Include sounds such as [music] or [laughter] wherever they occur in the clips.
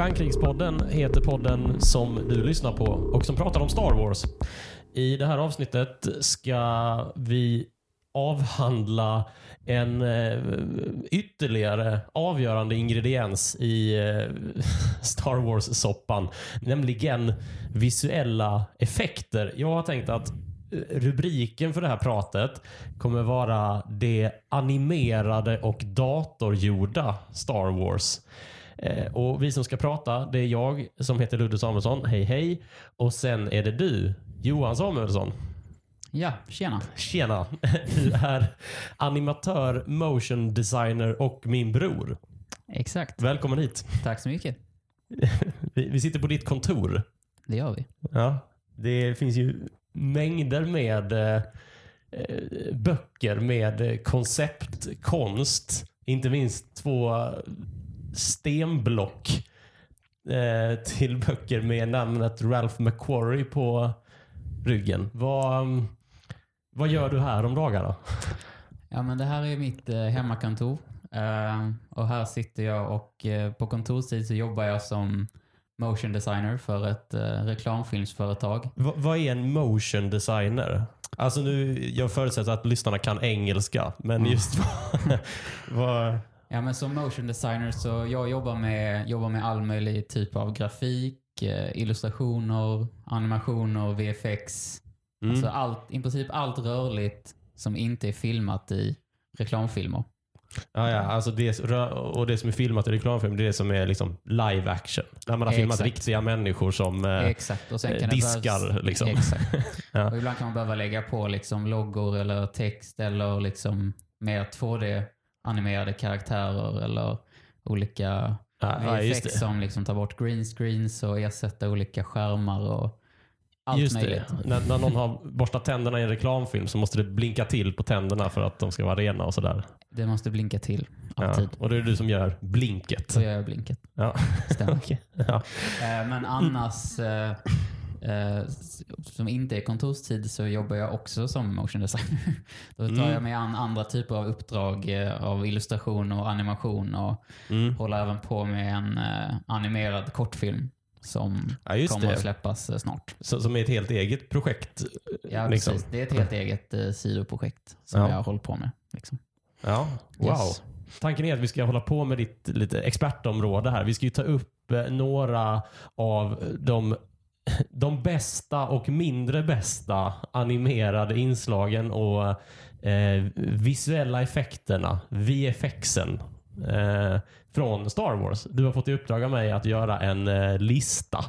Stjärnkrigspodden heter podden som du lyssnar på och som pratar om Star Wars. I det här avsnittet ska vi avhandla en eh, ytterligare avgörande ingrediens i eh, [laughs] Star Wars-soppan, nämligen visuella effekter. Jag har tänkt att eh, rubriken för det här pratet kommer vara det animerade och datorgjorda Star Wars. Eh, och Vi som ska prata, det är jag som heter Ludde Samuelsson. Hej hej. Och sen är det du, Johan Samuelsson. Ja, tjena. Tjena! [laughs] Du är animatör, motion designer och min bror. Exakt. Välkommen hit. Tack så mycket. [laughs] Vi, sitter på ditt kontor. Det gör vi. Ja, det finns ju mängder med eh, eh, böcker med konceptkonst. Inte minst två stenblock eh, till böcker med namnet Ralph McQuarrie på ryggen. Vad, vad gör du här om dagarna? Ja, men det här är mitt eh, hemmakontor. Eh, och här sitter jag och eh, på kontorstid så jobbar jag som motion designer för ett eh, reklamfilmsföretag. Va, vad är en motion designer? Alltså nu, jag förutsätter att lyssnarna kan engelska, men just vad... [laughs] Ja, men som motion designer så jag jobbar med, jobbar med all möjlig typ av grafik, eh, illustrationer, animationer, VFX. mm. Alltså allt, i princip allt rörligt som inte är filmat i reklamfilmer. Ja, ja, alltså det, och det som är filmat i reklamfilm, det är det som är liksom live action. Där man har filmat Exakt. riktiga människor som eh, Exakt. Och sen kan det diskar. behövas- liksom. [laughs] Ja. Och ibland kan man behöva lägga på liksom loggor eller text eller liksom mer 2D-animerade karaktärer eller olika Ja, ja, det. som liksom tar bort green screens och ersätter olika skärmar och allt Just möjligt. det. När, när någon [laughs] har borstat tänderna i en reklamfilm så måste det blinka till på tänderna för att de ska vara rena och sådär. Det måste blinka till Ja. alltid. Och det är du som gör blinket. Så gör jag blinket. Ja. Stämmer. [laughs] Ja. Eh, Men annars, eh, som inte är kontorstid, så jobbar jag också som motion designer. [laughs] Då tar Mm. jag mig an andra typer av uppdrag eh, av illustration och animation och Mm. håller även på med en eh, animerad kortfilm som ja, kommer att det. släppas eh, snart. Så, som är ett helt eget projekt. Ja, liksom. precis. Det är ett helt eget eh, sidoprojekt som Ja. jag håller på med. Liksom. Ja, wow. Yes. Tanken är att vi ska hålla på med ditt lite expertområde här. Vi ska ju ta upp eh, några av de, de bästa och mindre bästa animerade inslagen och eh, visuella effekterna, VFXen, eh, från Star Wars. Du har fått i uppdrag av mig att göra en eh, lista.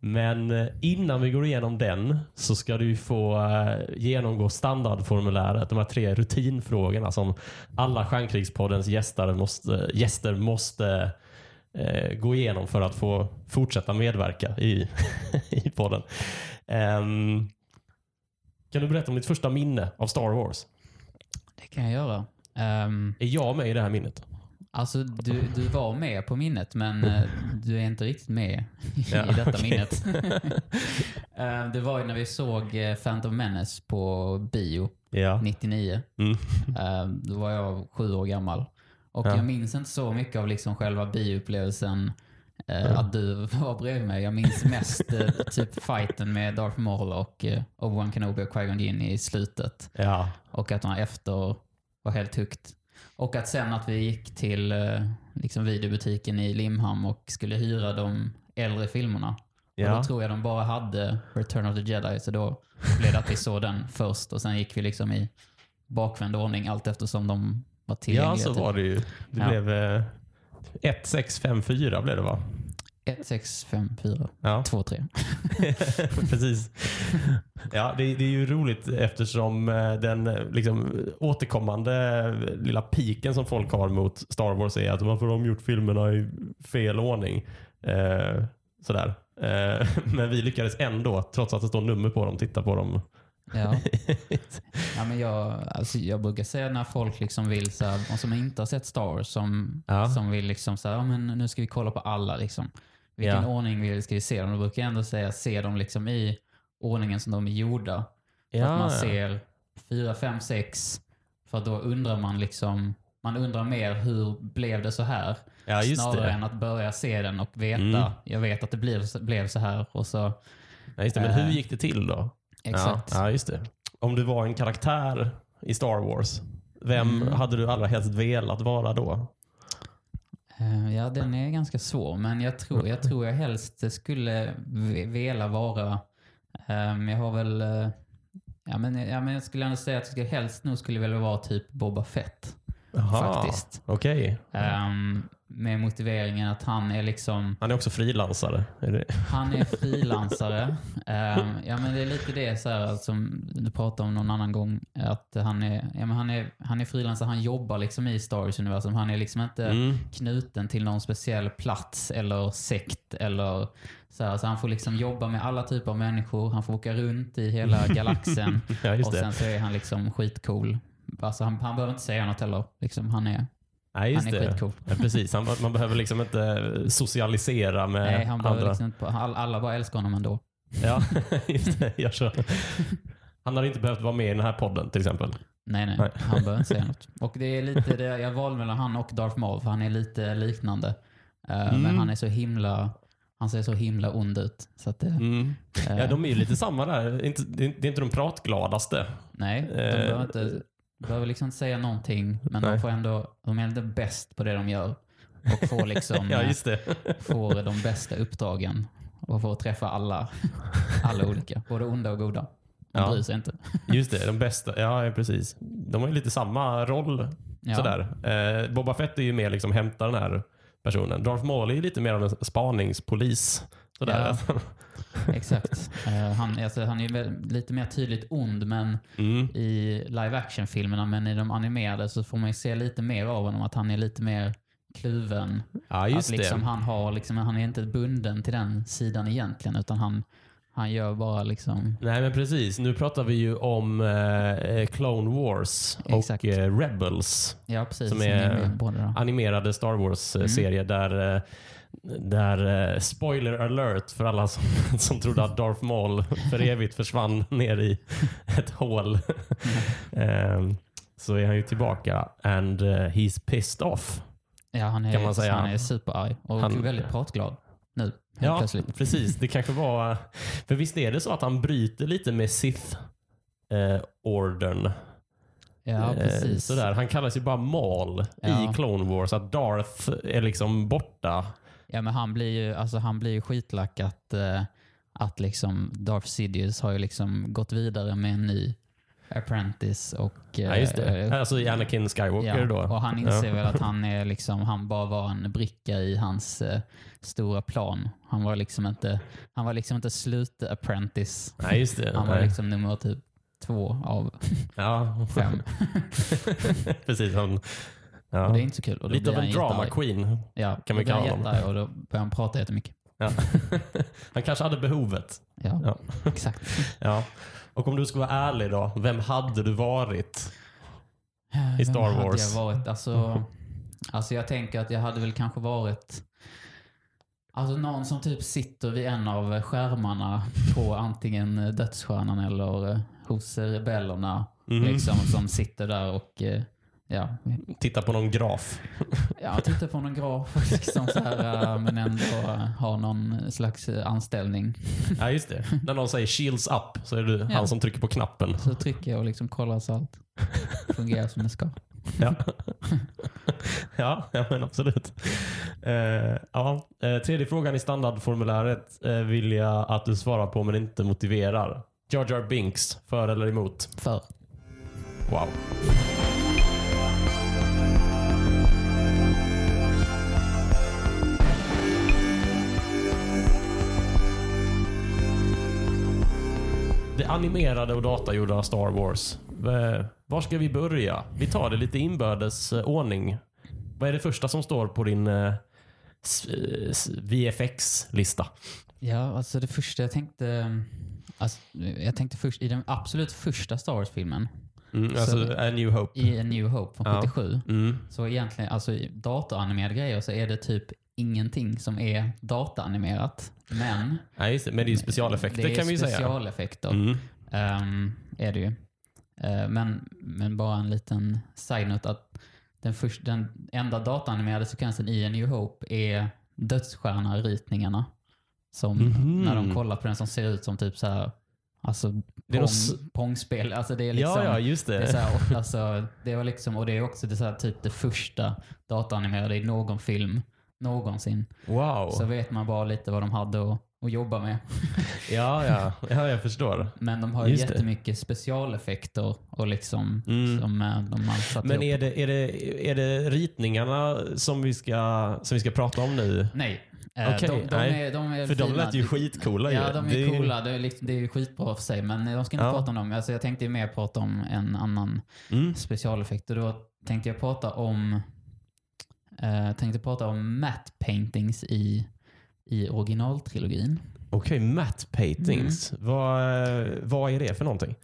Men eh, innan vi går igenom den så ska du få eh, genomgå standardformuläret, de här tre rutinfrågorna som alla Stjärnkrigspoddens gäster måste, gäster måste eh, gå igenom för att få fortsätta medverka i, [laughs] i podden. Ehm, kan du berätta om ditt första minne av Star Wars? Det kan jag göra. Ehm, Är jag med i det här minnet? Alltså, du, du var med på minnet, men eh, du är inte riktigt med i Ja, detta okej. minnet. [laughs] Eh, det var ju när vi såg eh, Phantom Menace på bio Ja. 99. Mm. Eh, Då var jag sju år gammal. Och Ja. jag minns inte så mycket av liksom själva bioupplevelsen. eh, Ja. Att du [laughs] var bredvid mig. Jag minns mest eh, typ fighten med Darth Maul och eh, Obi-Wan Kenobi och Qui-Gon Jinn i slutet. Ja. Och att man efter var helt hooked. Och att sen att vi gick till eh, liksom videobutiken i Limhamn och skulle hyra de äldre filmerna. Och Ja. då tror jag de bara hade Return of the Jedi, så då blev det att vi såg den först och sen gick vi liksom i bakvänd ordning allt eftersom de var tillgängliga. Ja, så typ. var det ju. Det Ja. blev eh, 1, 6, 5, 4 blev det va? 1, 6, 5, 4, Ja, 2, 3. [laughs] precis. Ja, det, det är ju roligt eftersom eh, den eh, liksom, återkommande lilla piken som folk har mot Star Wars är att varför har de gjort filmerna i fel ordning? Eh, sådär. Eh, [laughs] men vi lyckades ändå, trots att det står nummer på dem, titta på dem. Ja. [laughs] ja, men jag, alltså, jag brukar säga när folk liksom vill, så här, och som inte har sett Star som, Ja. som vill liksom så här, ja, men nu ska vi kolla på alla. Liksom. Vilken Ja. ordning vill, ska vi se dem? Då brukar jag ändå säga se dem liksom i ordningen som de är gjorda. Så Ja, att man ser 4, 5, 6. För då undrar man liksom man undrar mer hur blev det så här? Snarare det. än att börja se den och veta, Mm. jag vet att det blev, blev så här och så, Ja, det. Men Eh, hur gick det till då? Exakt. Ja, ja, just det. Om du var en karaktär i Star Wars, vem Mm. hade du allra helst velat vara då? Eh, Ja, den är ganska svår, men jag tror jag, tror jag helst skulle vilja vara... ehm, jag har väl... eh, ja, men, ja, men jag skulle ändå säga att jag helst nog skulle vilja vara typ Boba Fett. Jaha, Faktiskt. Okej. Ehm, med motiveringen att han är liksom... Han är också frilansare. Det? Han är [laughs] frilansare. Ehm, ja, men det är lite det så här, som du pratade om någon annan gång. Att han är, ja, men han är, han är frilansare, han jobbar liksom i Star Wars-universum. Han är liksom inte Mm. knuten till någon speciell plats eller sekt eller så här. Så han får liksom jobba med alla typer av människor. Han får åka runt i hela [laughs] galaxen. Ja, och det. sen så är han liksom skitcool. Alltså han, han behöver inte säga något heller. Liksom, han är, Nej, han är det. skitcool. Ja, precis. Han, man behöver liksom inte socialisera med Nej, han andra. liksom inte, all, alla bara älskar honom ändå. Ja, [laughs] just det. Han hade inte behövt vara med i den här podden till exempel. Nej, nej, Nej. han behöver inte säga [laughs] något. Och det är lite det, jag valde mellan han och Darth Maul för han är lite liknande. Eh, Mm. Men han är så himla, han ser så himla ond ut. Så att det, Mm. eh, Ja, de är ju lite samma där. Inte, det är det är inte de pratgladaste. Nej, de Eh, behöver, inte, behöver liksom inte säga någonting. Men Nej. de, får ändå, de är ändå bäst på det de gör. Och får, liksom, [laughs] Ja, eh, får de bästa uppdragen. Och får träffa alla, alla olika. Både onda och goda. De Ja. bryr sig inte. Just det, de bästa. Ja, ja, precis. De har ju lite samma roll. Ja. Sådär. Eh, Boba Fett är ju mer liksom hämta den här personen. Darth Maul är ju lite mer av en spaningspolis. Sådär. [laughs] Exakt. Eh, han, alltså, han är lite mer tydligt ond men Mm. i live action-filmerna. Men i de animerade så får man ju se lite mer av honom. Att han är lite mer kluven. Ja, just att liksom det. han, har, liksom, han är inte bunden till den sidan egentligen. Utan han, han gör bara liksom... Nej, men precis. Nu pratar vi ju om eh, Clone Wars Exakt. och eh, Rebels. Ja, precis. Som är- är. Animerade Star Wars-serie där, eh, där eh, spoiler alert för alla som, [laughs] som trodde att Darth Maul för evigt försvann [laughs] ner i ett hål. [laughs] Ehm, så är han ju tillbaka and uh, he's pissed off. Ja, han är, kan man säga. han är superarg och Han- väldigt pratglad nu. Ja, plötsligt. precis. Det kanske var... För visst är det så att han bryter lite med Sith-ordern? Ja, precis. sådär. Han kallas ju bara Maul Ja. i Clone Wars. Att Darth är liksom borta. Ja, men han blir ju, alltså, han blir ju skitlack att, eh, att liksom Darth Sidious har ju liksom gått vidare med en ny apprentice och... eh, Ja, just det. eh, Alltså Anakin Skywalker ja, då. och han inser Ja. väl att [laughs] han är liksom, han bara var en bricka i hans eh, stora plan. Han var liksom inte, han var liksom inte slut-apprentice. Just det. [laughs] Han var Nej. liksom nummer typ två av Ja. [laughs] fem. Precis. Han, ja. Och det är inte så kul. Och då Lite blir av en han drama jättearg. queen. Ja, kan vi då blir han kalla honom. jättearg och då börjar han prata jättemycket. Ja. [laughs] han kanske hade behovet. Ja, Ja. exakt. [laughs] Ja. Och om du ska vara ärlig då, vem hade du varit? I Star Vem hade Wars. Jag varit? Alltså, [laughs] alltså jag tänker att jag hade väl kanske varit Alltså någon som typ sitter vid en av skärmarna på antingen Dödsstjärnan eller eh, hos rebellerna. Mhm. Liksom, som sitter där och eh, ja, Titta på någon graf. ja, tittar på någon graf liksom så här, eh, men ändå har någon slags eh, anställning. Ja, just det. När någon säger shields up så är du Ja. han som trycker på knappen. Så trycker jag och liksom kollar så allt fungerar som det ska. Ja, ja, ja men absolut. Eh, ja. eh, tredje frågan i standardformuläret eh, vill jag att du svarar på men inte motiverar. Jar Jar Binks, för eller emot? För. Wow. Det animerade och datagjorda Star Wars. Eh, var ska vi börja? Vi tar det lite inbördes eh, ordning. Vad är det första som står på din eh, VFX-lista? Ja, alltså det första jag tänkte... Alltså, jag tänkte först, i den absolut första Star Wars-filmen, Mm, alltså, Så- A New Hope. i A New Hope från Ja. 77, Mm. så egentligen, alltså i datoranimerade grejer så är det typ ingenting som är dataanimerat. Men just det. Men det är specialeffekter det är kan vi säga. specialeffekter. Mm. Ehm, är det ju. Eh, men, men bara en liten side-note att den, först, den enda dataanimerade sekvensen i A New Hope är dödsstjärna-ritningarna. Som Mhm. när de kollar på den som ser ut som typ så här, alltså Det pong, något pongspel. Alltså det är liksom, ja, ja, just det. det så här, och- alltså, det var liksom, och det är också det så här, typ det första dataanimerade i någon film någonsin. wow. Så vet man bara lite vad de hade att, att jobba med. [laughs] Ja, ja, ja, jag förstår. Men de har ju Just det. jättemycket specialeffekter och liksom Mm. som eh, de har satt Men ihop. är det, är, det, är det ritningarna som vi ska, som vi ska prata om nu? Nej. Eh, Okej, de, de, är, de är För de fina. lät ju skitcoola. Ja, de är Det är- coola. Det är, liksom, det är skitbra för sig. Men de ska inte Ja. prata om dem. Alltså, jag tänkte mer prata om en annan Mm. specialeffekt. Och då tänkte jag prata om eh, tänkte prata om matte paintings i, i originaltrilogin. Okej, matte paintings. Mm. Vad, vad är det för någonting?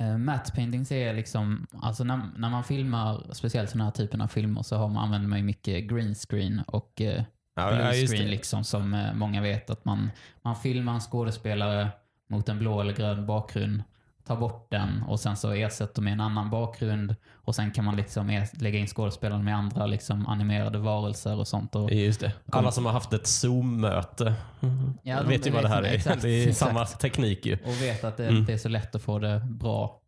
Uh, matte paintings är liksom, alltså när, när man filmar, speciellt den här typen av filmer, så har man, använder man mycket green screen och eh, Ja, blue screen liksom som eh, många vet att man, man filmar en skådespelare mot en blå eller grön bakgrund, tar bort den och sen så ersätter med en annan bakgrund och sen kan man liksom lägga in skådespelaren med andra liksom animerade varelser och sånt. Och, Just det. Alla som har haft ett Zoom-möte Ja, vet ju vad det här är. exakt, det är exakt. samma teknik ju. och vet att det Mm. inte är så lätt att få det bra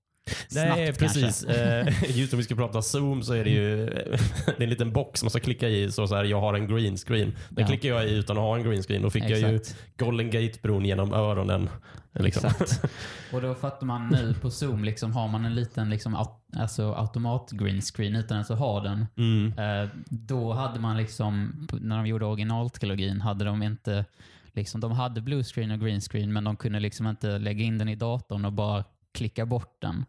Nej, snabbt precis. kanske. Eh, [laughs] [laughs] Just om vi ska prata Zoom så är det ju [laughs] det är en liten box man ska klicka i. Så, så här, jag har en green screen. Den Ja. klickar jag i utan att ha en green screen. Då fick jag ju Exakt. Golden Gate-bron genom öronen. Liksom. Exakt. Och då fattar man nu på Zoom, liksom, har man en liten liksom, alltså, automat green screen utan ens att ha den. Mm. Eh, då hade man liksom, när de gjorde originaltrilogin, hade de inte Liksom, de hade blue screen och green screen men de kunde liksom inte lägga in den i datorn och bara klicka bort den.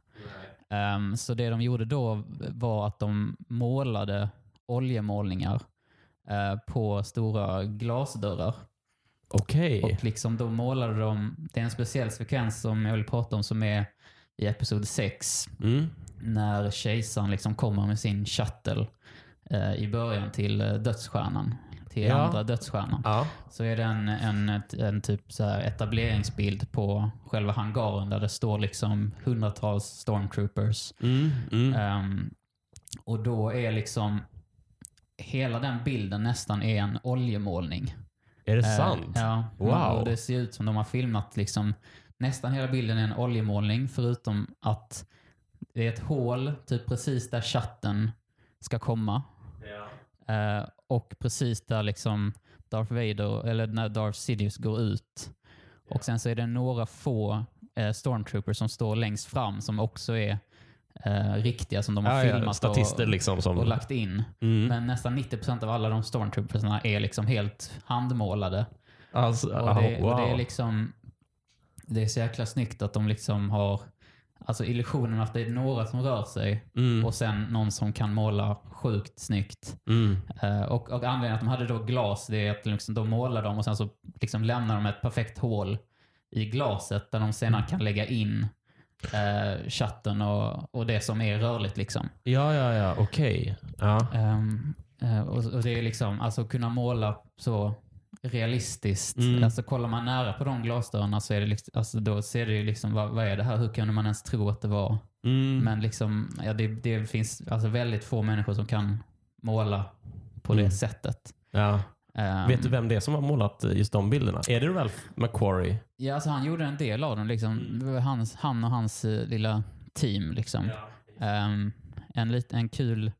Ehm, så det de gjorde då var att de målade oljemålningar eh, på stora glasdörrar. Okej. Och liksom då målade de, det är en speciell sekvens som jag vill prata om som är i episod 6 Mm. när kejsaren liksom kommer med sin shuttle eh, i början till eh, dödsstjärnan. Till Ja. andra dödsstjärnan. Ja. Så är det en, en, en typ så etableringsbild på själva hangaren där det står liksom hundratals stormtroopers. Mm. Mm. Ehm, och då är liksom hela den bilden nästan är en oljemålning. Är det Eh, sant? Ja. Wow. Och det ser ut som de har filmat liksom nästan hela bilden är en oljemålning förutom att det är ett hål typ precis där chatten ska komma. Eh, och precis där liksom Darth Vader, eller när Darth Sidious går ut. Och sen så är det några få eh, stormtroopers som står längst fram som också är eh, riktiga som de har Ja, ja, filmat statister och, liksom som... och lagt in. Mm. Men nästan 90% av alla de stormtroopersna är liksom helt handmålade. Alltså, Och ja, det, och det är wow. liksom det är så jäkla snyggt att de liksom har alltså illusionen att det är några som rör sig Mm. och sen någon som kan måla sjukt snyggt. Mm. Eh, och, och anledningen att de hade då glas, det är att liksom, de målar dem och sen så liksom lämnar de ett perfekt hål i glaset där de senare kan lägga in eh, chatten och, och det som är rörligt. Liksom. Ja, ja, ja. Okej. Ja. Ehm, eh, och, och det är liksom, alltså kunna måla så realistiskt. Mm. Alltså kollar man nära på de glasdörrarna så är det liksom, alltså då ser det ju liksom, vad, vad är det här? Hur kunde man ens tro att det var? Mm. Men liksom, ja, det, det finns alltså väldigt få människor som kan måla på Mm. det sättet. ja. Ehm, Vet du vem det är som har målat just de bilderna? Är det Ralph McQuarrie? Ja, alltså han gjorde en del av dem. Liksom. Var hans, han och hans eh, lilla team. Liksom. Ehm, en, lit, en kul...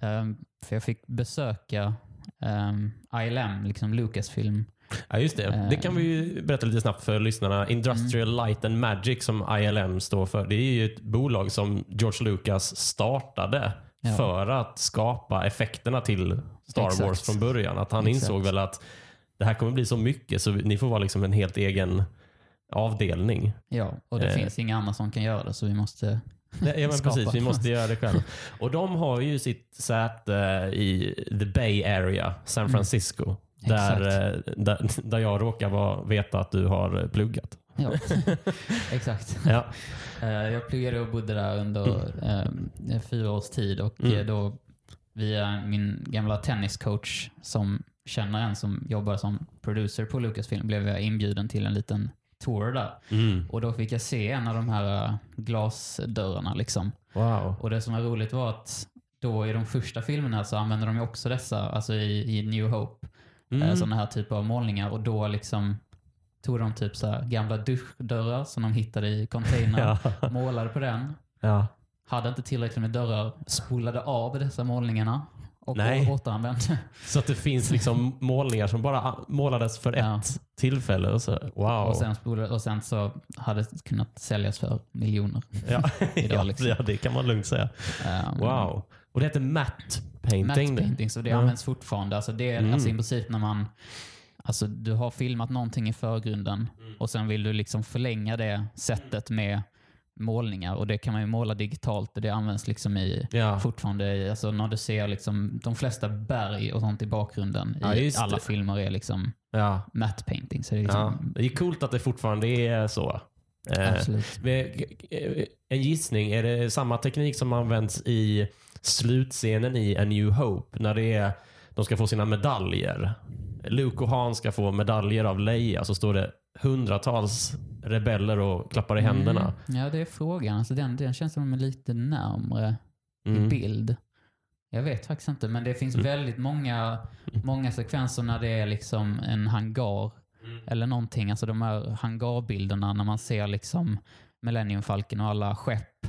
ehm, för jag fick besöka um, ILM, liksom Lucasfilm. Ja, just det. Eh. Det kan vi ju berätta lite snabbt för lyssnarna. Industrial Mm. Light and Magic som ILM står för. Det är ju ett bolag som George Lucas startade Ja. för att skapa effekterna till Star Exakt. Wars från början. Att han Exakt. insåg väl att det här kommer bli så mycket så ni får vara liksom en helt egen avdelning. Ja, och det Eh. finns inga andra som kan göra det, så vi måste... Nej, ja, men Skapa. precis. Vi måste göra det själv. Och de har ju sitt säte i the Bay Area, San Francisco. Där, Mm. Exakt. eh, där, [laughs] där jag råkar vara, veta att du har eh, pluggat. Ja, [laughs] exakt. Ja. Eh, jag pluggade och bodde där under eh, fyra års tid och Mm. då via min gamla tenniscoach som känner en som jobbar som producer på Lucasfilm blev jag inbjuden till en liten tour där. Mm. Och då fick jag se en av de här eh, glasdörrarna. Liksom. Wow. Och det som var roligt var att då i de första filmerna så använder de ju också dessa, alltså i, i New Hope, Mm. eh, sådana här typer av målningar. Och då liksom tog de typ så gamla duschdörrar som de hittade i containern, [laughs] Ja. målade på den. ja. Hade inte tillräckligt med dörrar, spolade av dessa målningarna och Nej. återanvände. [laughs] Så att det finns liksom målningar som bara målades för Ja. ett tillfälle. Och så, wow. Och, sen och sen så hade det kunnat säljas för miljoner. ja. [laughs] idag [laughs] liksom. ja, det kan man lugnt säga. Um, Wow. Och det heter matte painting. Matte painting, så det Ja. används fortfarande. Alltså det är Mm. alltså i princip när man Alltså du har filmat någonting i förgrunden Mm. och sen vill du liksom förlänga det sättet med målningar och det kan man ju måla digitalt och det används liksom i Ja. fortfarande alltså när du ser liksom de flesta berg och sånt i bakgrunden Ja, i alla det. filmer är liksom Ja. matte painting. Så det är liksom, Det är coolt att det fortfarande är så. Eh, Absolut. En gissning, är det samma teknik som används i slutscenen i A New Hope när det är, de ska få sina medaljer? Luke och Han ska få medaljer av Leia så står det hundratals rebeller och klappar i händerna. Mm. Ja, det är frågan. Alltså den, den känns som de är lite närmre i Mm. bild. Jag vet faktiskt inte, men det finns Mm. väldigt många, många sekvenser när det är liksom en hangar Mm. eller någonting. Alltså de här hangarbilderna när man ser liksom Millennium Falcon och alla skepp.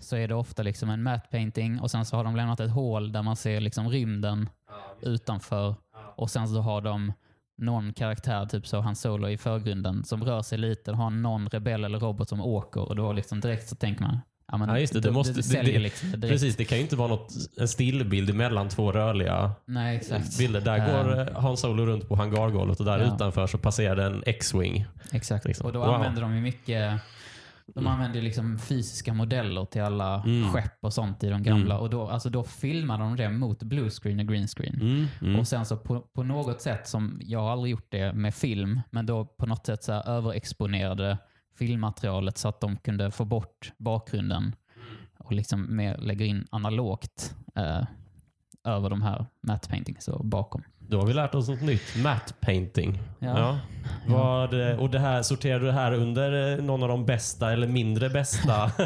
Så är det ofta liksom en matte painting och sen så har de lämnat ett hål där man ser liksom rymden utanför. Och sen så har de någon karaktär, typ så Han Solo i förgrunden, som rör sig lite har någon rebell eller robot som åker och då liksom direkt så tänker man Ja, men Ja, just det. Det då- måste- det, det- det- liksom. Precis, det kan ju inte vara något, en stillbild mellan två rörliga Nej, exakt. bilder. Där Eh, går eh, Han Solo runt på hangargolvet och där Ja. utanför så passerar det en X-Wing. Exakt. liksom. Och då Wow. använder de ju mycket de använder ju liksom fysiska modeller till alla Mm. skepp och sånt i de gamla. Mm. Och då, alltså då filmar de det mot blue screen och green screen. Mm, mm. Och sen så på, på något sätt, som jag har aldrig gjort det med film, men då på något sätt så överexponerade filmmaterialet så att de kunde få bort bakgrunden och liksom mer lägger in analogt eh, över de här matte paintings och bakom. Då har vi lärt oss något nytt. Matte painting. Ja. Ja. Vad, eh, och det här, sorterar du det här under eh, någon av de bästa eller mindre bästa? [laughs]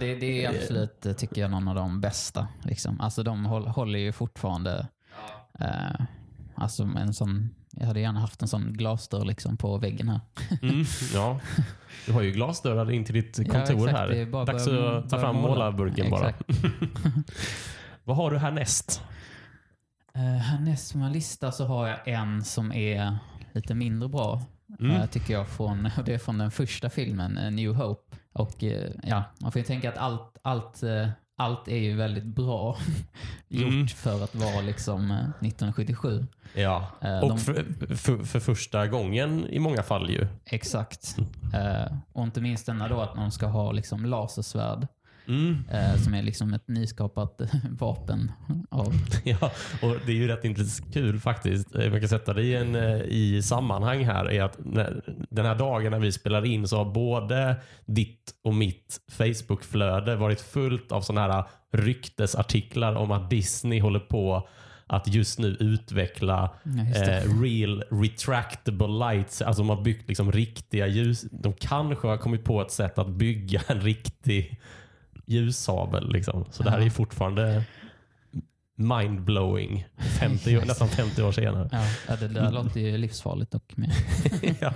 Det, det är absolut, eh, tycker jag, någon av de bästa. Liksom. Alltså de håll, håller ju fortfarande... Eh, alltså en sån, jag hade gärna haft en sån glasdörr liksom på väggen här. Mm, ja. Du har ju glasdörrar in till ditt kontor Ja, här. Det är bara Dags börja- att ta fram måla. målarburken bara. [laughs] Vad har du härnäst? Uh, härnäst på min lista så har jag en som är lite mindre bra. Mm. eh, tycker jag. Från, [laughs] och det är från den första filmen, eh, New Hope. Och eh, ja, Man får ju tänka att allt, allt, eh, allt är ju väldigt bra [laughs] gjort Mm. för att vara liksom eh, 1977. Ja. Eh, Och de- för, för, för första gången i många fall ju. Exakt. Eh, och inte minst denna då att man ska ha liksom lasersvärd. Mm. eh, som är liksom ett nyskapat [laughs] vapen. Av, [laughs] Ja, och det är ju rätt intressant kul faktiskt. Eh, Man kan sätta det i, en, eh, i sammanhang här. är att när, Den här dagen när vi spelar in så har både ditt och mitt Facebook-flöde varit fullt av sådana här ryktesartiklar om att Disney håller på att just nu utveckla ja, just eh, real retractable lights. Alltså de har byggt liksom riktiga ljus. De kanske har kommit på ett sätt att bygga en riktig ljussabel. Liksom. Så det här är fortfarande mindblowing 50, år- [laughs] nästan 50 år senare. Ja, ja, det där låter ju livsfarligt och med. [laughs] ja,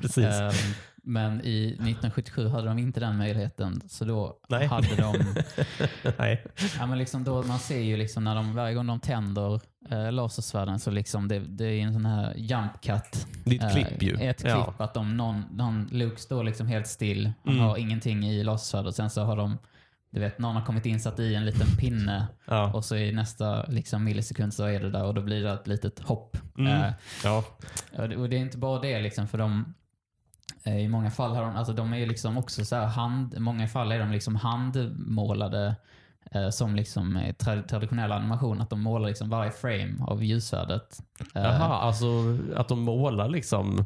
precis. Ehm, Men i 1977 hade de inte den möjligheten. Så då Nej. hade de... [laughs] Nej. Ja, men liksom då, man ser ju liksom när de, varje gång de tänder eh, lasersvärden så liksom det, det är en sån här jump cut. Det är ett Eh, klipp ju. Ett Ja. klipp att de, någon, någon, Luke står liksom helt still. Han Mm. har ingenting i lasersvärdet. Och sen så har de, du vet, någon har kommit insatt i en liten pinne Ja. och så i nästa liksom, millisekund så är det där och då blir det ett litet hopp. Mm. Eh, Ja. och det- och det är inte bara det liksom för de eh, i många fall har de, alltså de är liksom också så här hand, i många fall är de liksom handmålade eh, som liksom tra, traditionell animation. Att de målar liksom varje frame av ljusvärdet. Eh, Jaha, alltså att de målar liksom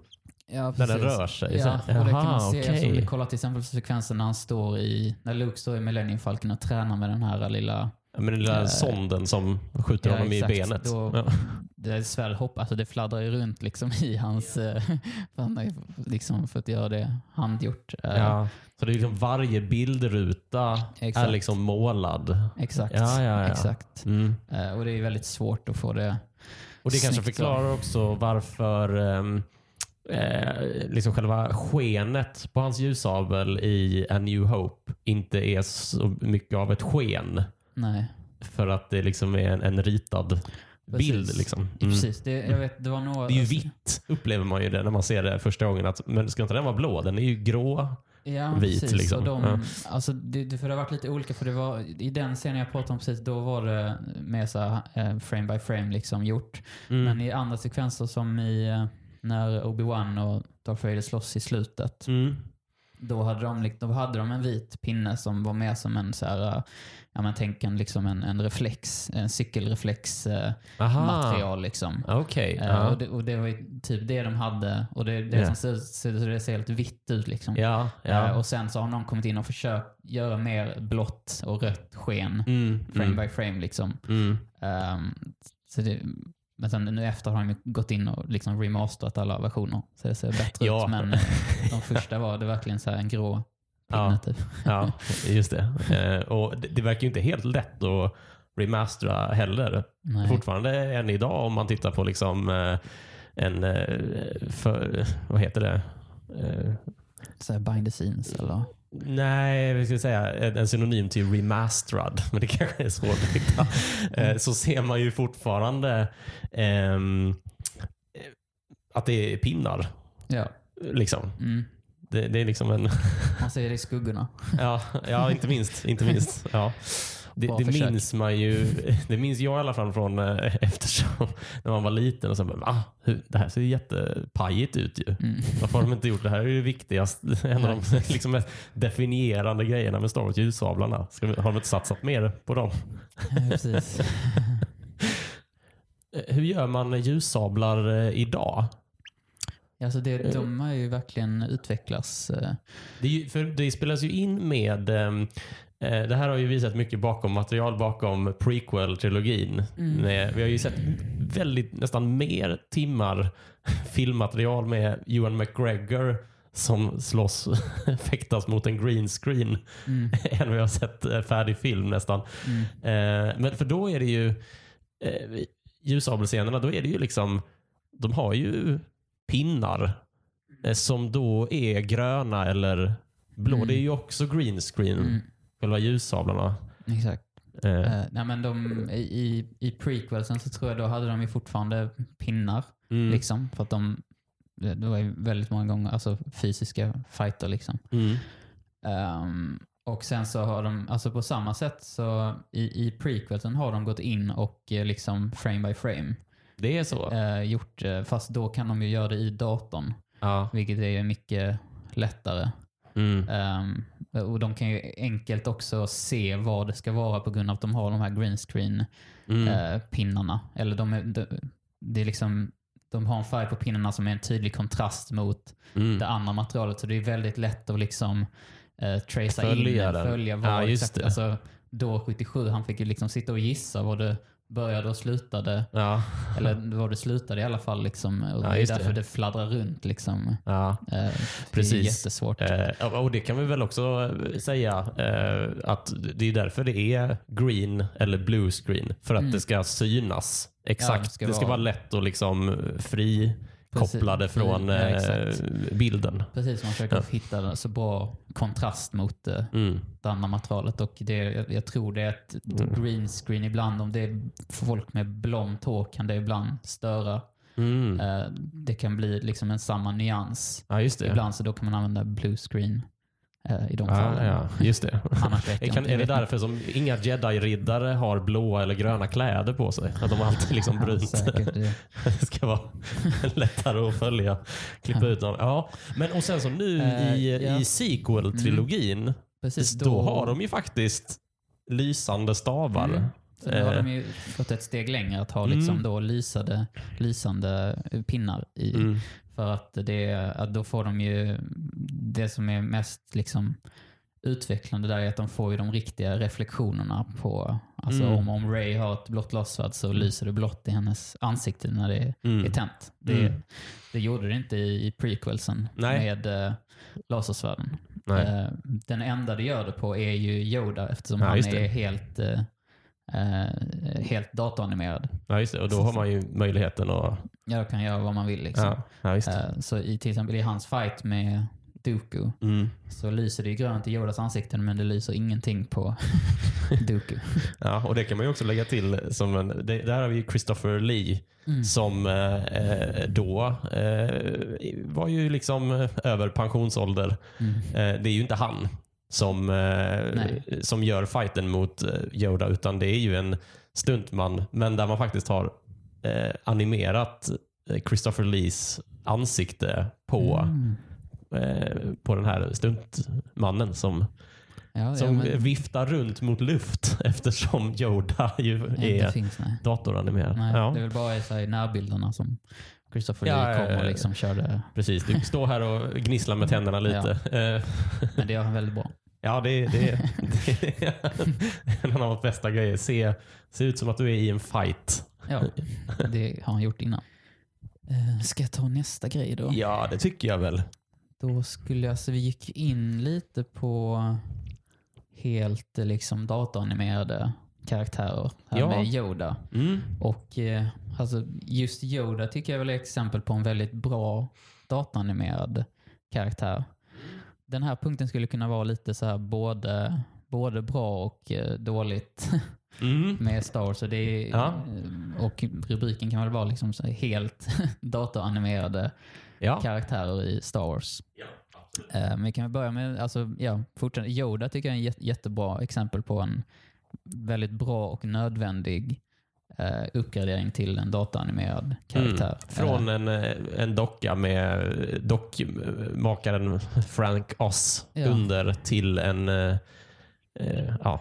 ja, när den precis. rör sig. Ja, Så- och det kan man se. okej. Alltså, kolla till exempel sekvensen när han står i, när Luke står i Millennium Falcon och tränar med den här lilla Ja, Men den lilla Eh, sonden som skjuter Ja, honom exakt. i benet. Då, Ja. [laughs] det är svärd hopp, alltså det fladdrar ju runt liksom i hans... eh, [laughs] för liksom fått göra det handgjort. Eh, Ja. Så det är liksom varje bildruta är Exakt. liksom målad. Exakt. Ja, ja, ja. exakt. Mm. Och det är väldigt svårt att få det... Och det kanske förklarar också varför ehm, eh, liksom själva skenet på hans ljussabel i A New Hope inte är så mycket av ett sken. Nej. För att det liksom är en, en ritad bild. Precis. Liksom. Ja, Mm. Precis. Det, jag vet, det var några... Det är ju vitt, upplever man ju det när man ser det första gången. Att, men ska inte den vara blå? Den är ju grå. Ja, vit, precis. liksom. Och de, Ja. alltså, det, för det har varit lite olika. För det var, I den scenen jag pratade om precis, då var det mer så här, eh, frame by frame liksom gjort. Mm. Men i andra sekvenser som i eh, när Obi-Wan och Darth Vader slåss i slutet. Mm. Då hade, de, då hade de en vit pinne som var mer som en så här, eh, ja men tänk en, liksom en, en reflex, en cykelreflex eh, Aha. material liksom. Okej. Eh, ja. och, det, och det var ju typ det de hade och det, det, Ja. som ser, ser, det ser helt vitt ut liksom. ja, Eh, ja. och sen så har någon kommit in och försökt göra mer blått och rött sken. Mm. Frame Mm. by frame liksom. Mm. Ehm, så det, men sen nu efter har ju gått in och liksom remasterat alla versioner. Så det ser bättre Ja. ut. Men de första var det verkligen så här en grå Ja. pinne typ. Ja, just det. Eh, och det, det verkar ju inte helt lätt att remastera heller. Nej. Fortfarande än idag om man tittar på liksom eh, en, eh, för, vad heter det? Så behind the scenes eller? Nej, vi ska säga en, synonym till remasterad, men det [laughs] kanske är svårt att hitta. Eh, så ser man ju fortfarande ehm, att det är pinnar. Ja. Liksom. Mm. Det, det är liksom en... Man ser det i skuggorna. [laughs] Ja, ja inte minst. Inte minst. Ja. Det, det minns man ju. [laughs] Det minns jag i alla fall från eh, [laughs] eftersom när man var liten och så bara, ah, det här ser ju jättepajigt ut ju. Mm. [laughs] Varför har de inte gjort det här? är ju viktigast. En av de liksom, mest definierande grejerna med Star Wars ljussablarna. Ska har de inte satsat mer på dem? Ja. Eh, Hur gör man ljussablar eh, idag? Alltså det, de har ju verkligen utvecklats. Det, ju, för det spelas ju in med ehm, eh, det här har ju visat mycket bakom material bakom prequel-trilogin. Mm. Vi har ju sett väldigt, nästan mer timmar [laughs] filmmaterial med Ewan McGregor som slåss, [laughs] fäktas mot en green screen Mm. [laughs] än vi har sett eh, färdig film nästan. Mm. Eh, men för då är det ju eh, ljussabelscenerna, då är det ju liksom, de har ju pinnar eh, som då är gröna eller blå. Mm. Det är ju också green screen, Mm. Själva ljussablarna. Exakt. Eh, Eh, nej, men de, i, I prequelsen så tror jag då hade de ju fortfarande pinnar. mm, Liksom, för att de, det var ju väldigt många gånger alltså, fysiska fighter. Liksom. mm, Ehm, och sen så har de, alltså på samma sätt så i, i prequelsen har de gått in och eh, liksom frame by frame det är så. eh, gjort, eh, fast då kan de ju göra det i datorn. ja. Vilket är mycket lättare. Mm, Ehm, och de kan ju enkelt också se vad det ska vara på grund av att de har de här green screen mm, eh, pinnarna. Eller de, är, de, det är liksom, de har en färg på pinnarna som är en tydlig kontrast mot mm. det andra materialet. Så det är väldigt lätt att liksom eh, tracea Följa in, den. följa vad Ja, exakt. Alltså, då 77, han fick ju liksom sitta och gissa vad det började och slutade. Ja, Eller vad det slutade i alla fall. Liksom. Och Ja, det är därför det. det. fladdrar runt. Liksom. ja. Eh, Det är Precis. jättesvårt. Eh, och det kan vi väl också eh, säga eh, att det är därför det är green eller blue screen. För att Mm. det ska synas exakt. det ska det ska vara- vara lätt att liksom fri kopplade Precis. från Ja, eh, bilden. Precis, man försöker Ja. hitta så bra kontrast mot eh, Mm. det andra materialet. Och det, jag, tror det är ett Mm. green screen ibland. Om det är folk med blont hår kan det ibland störa. Mm. Eh, det kan bli liksom en samma nyans. Ja. Ibland så då kan man använda blue screen i de Ja, fallen. ja, just det. [laughs] Kan, är det därför som inga jedi-riddare har blåa eller gröna kläder på sig? Att de alltid liksom inte. [laughs] Ja. Det- [laughs] Det ska vara lättare att följa. Klippa ut dem. Ja, men och sen så nu Eh, i, ja. i sequel-trilogin, Precis, då, har de ju faktiskt lysande stavar. Mm. Så nu har Eh. de ju gått ett steg längre att ha liksom Mm. då lysade, lysande pinnar i. Mm. För att, det, att då får de ju det som är mest liksom utvecklande där är att de får ju de riktiga reflektionerna på, alltså Mm. om, om Ray har ett blått lasersvärd så lyser det blått i hennes ansikte när det är Mm. är tänt. Det, Mm. det gjorde det inte i, i prequelsen Nej. med uh, lasersvärden. Eh, den enda det gör det på är ju Yoda eftersom Ja, han är helt, eh, eh, helt datoranimerad. Ja, just det. Och då har man ju möjligheten att... Ja, då kan göra vad man vill. Liksom. Ja, ja just det. Eh, så i, till exempel i hans fight med Dooku Mm. så lyser det ju grönt i Yodas ansikten men det lyser ingenting på [laughs] Dooku. Ja, och det kan man ju också lägga till som en... Det, där har vi Christopher Lee Mm. som eh, eh, då eh, var ju liksom över pensionsålder. Mm. Eh, det är ju inte han som, eh, Nej. som gör fighten mot eh, Yoda utan det är ju en stuntman men där man faktiskt har eh, animerat eh, Christopher Lees ansikte på, Mm. eh, på den här stuntmannen som, Ja, ja, som men, viftar runt mot luft [laughs] eftersom Yoda ju inte är finns, nej. datoranimerad. nej Ja. Det är väl bara så här närbilderna som Christopher Ja, Lee ja, kom ja, och ja. liksom körde. Precis, du står här och gnisslar med tänderna lite. Eh, Men det gör han väldigt bra. Ja, det, det, det är en av de bästa grejer. Se, se ut som att du är i en fight. Ja, det har han gjort innan. Eh, Ska jag ta nästa grej då? Ja, det tycker jag väl. Då skulle jag, så vi gick in lite på helt eh, liksom datoranimerade karaktärer här Ja. med Yoda. Mm. Och eh, alltså just Yoda tycker jag väl är exempel på en väldigt bra datoranimerad karaktär. Den här punkten skulle kunna vara lite så här både, både bra och eh, dåligt [laughs] Mm. med Star Wars. Det är, Ja. eh, Och rubriken kan väl vara liksom helt [laughs] datoranimerade Ja. karaktärer i Star Wars. Eh, Men vi kan väl börja med, alltså, ja, fortsätta. Yoda tycker jag är jät- jättebra exempel på en väldigt bra och nödvändig eh, uppgradering till en datoranimerad karaktär. Mm. Från en, eh, en docka med dockmakaren [laughs] Frank Oz Ja. under till en eh, eh, ja,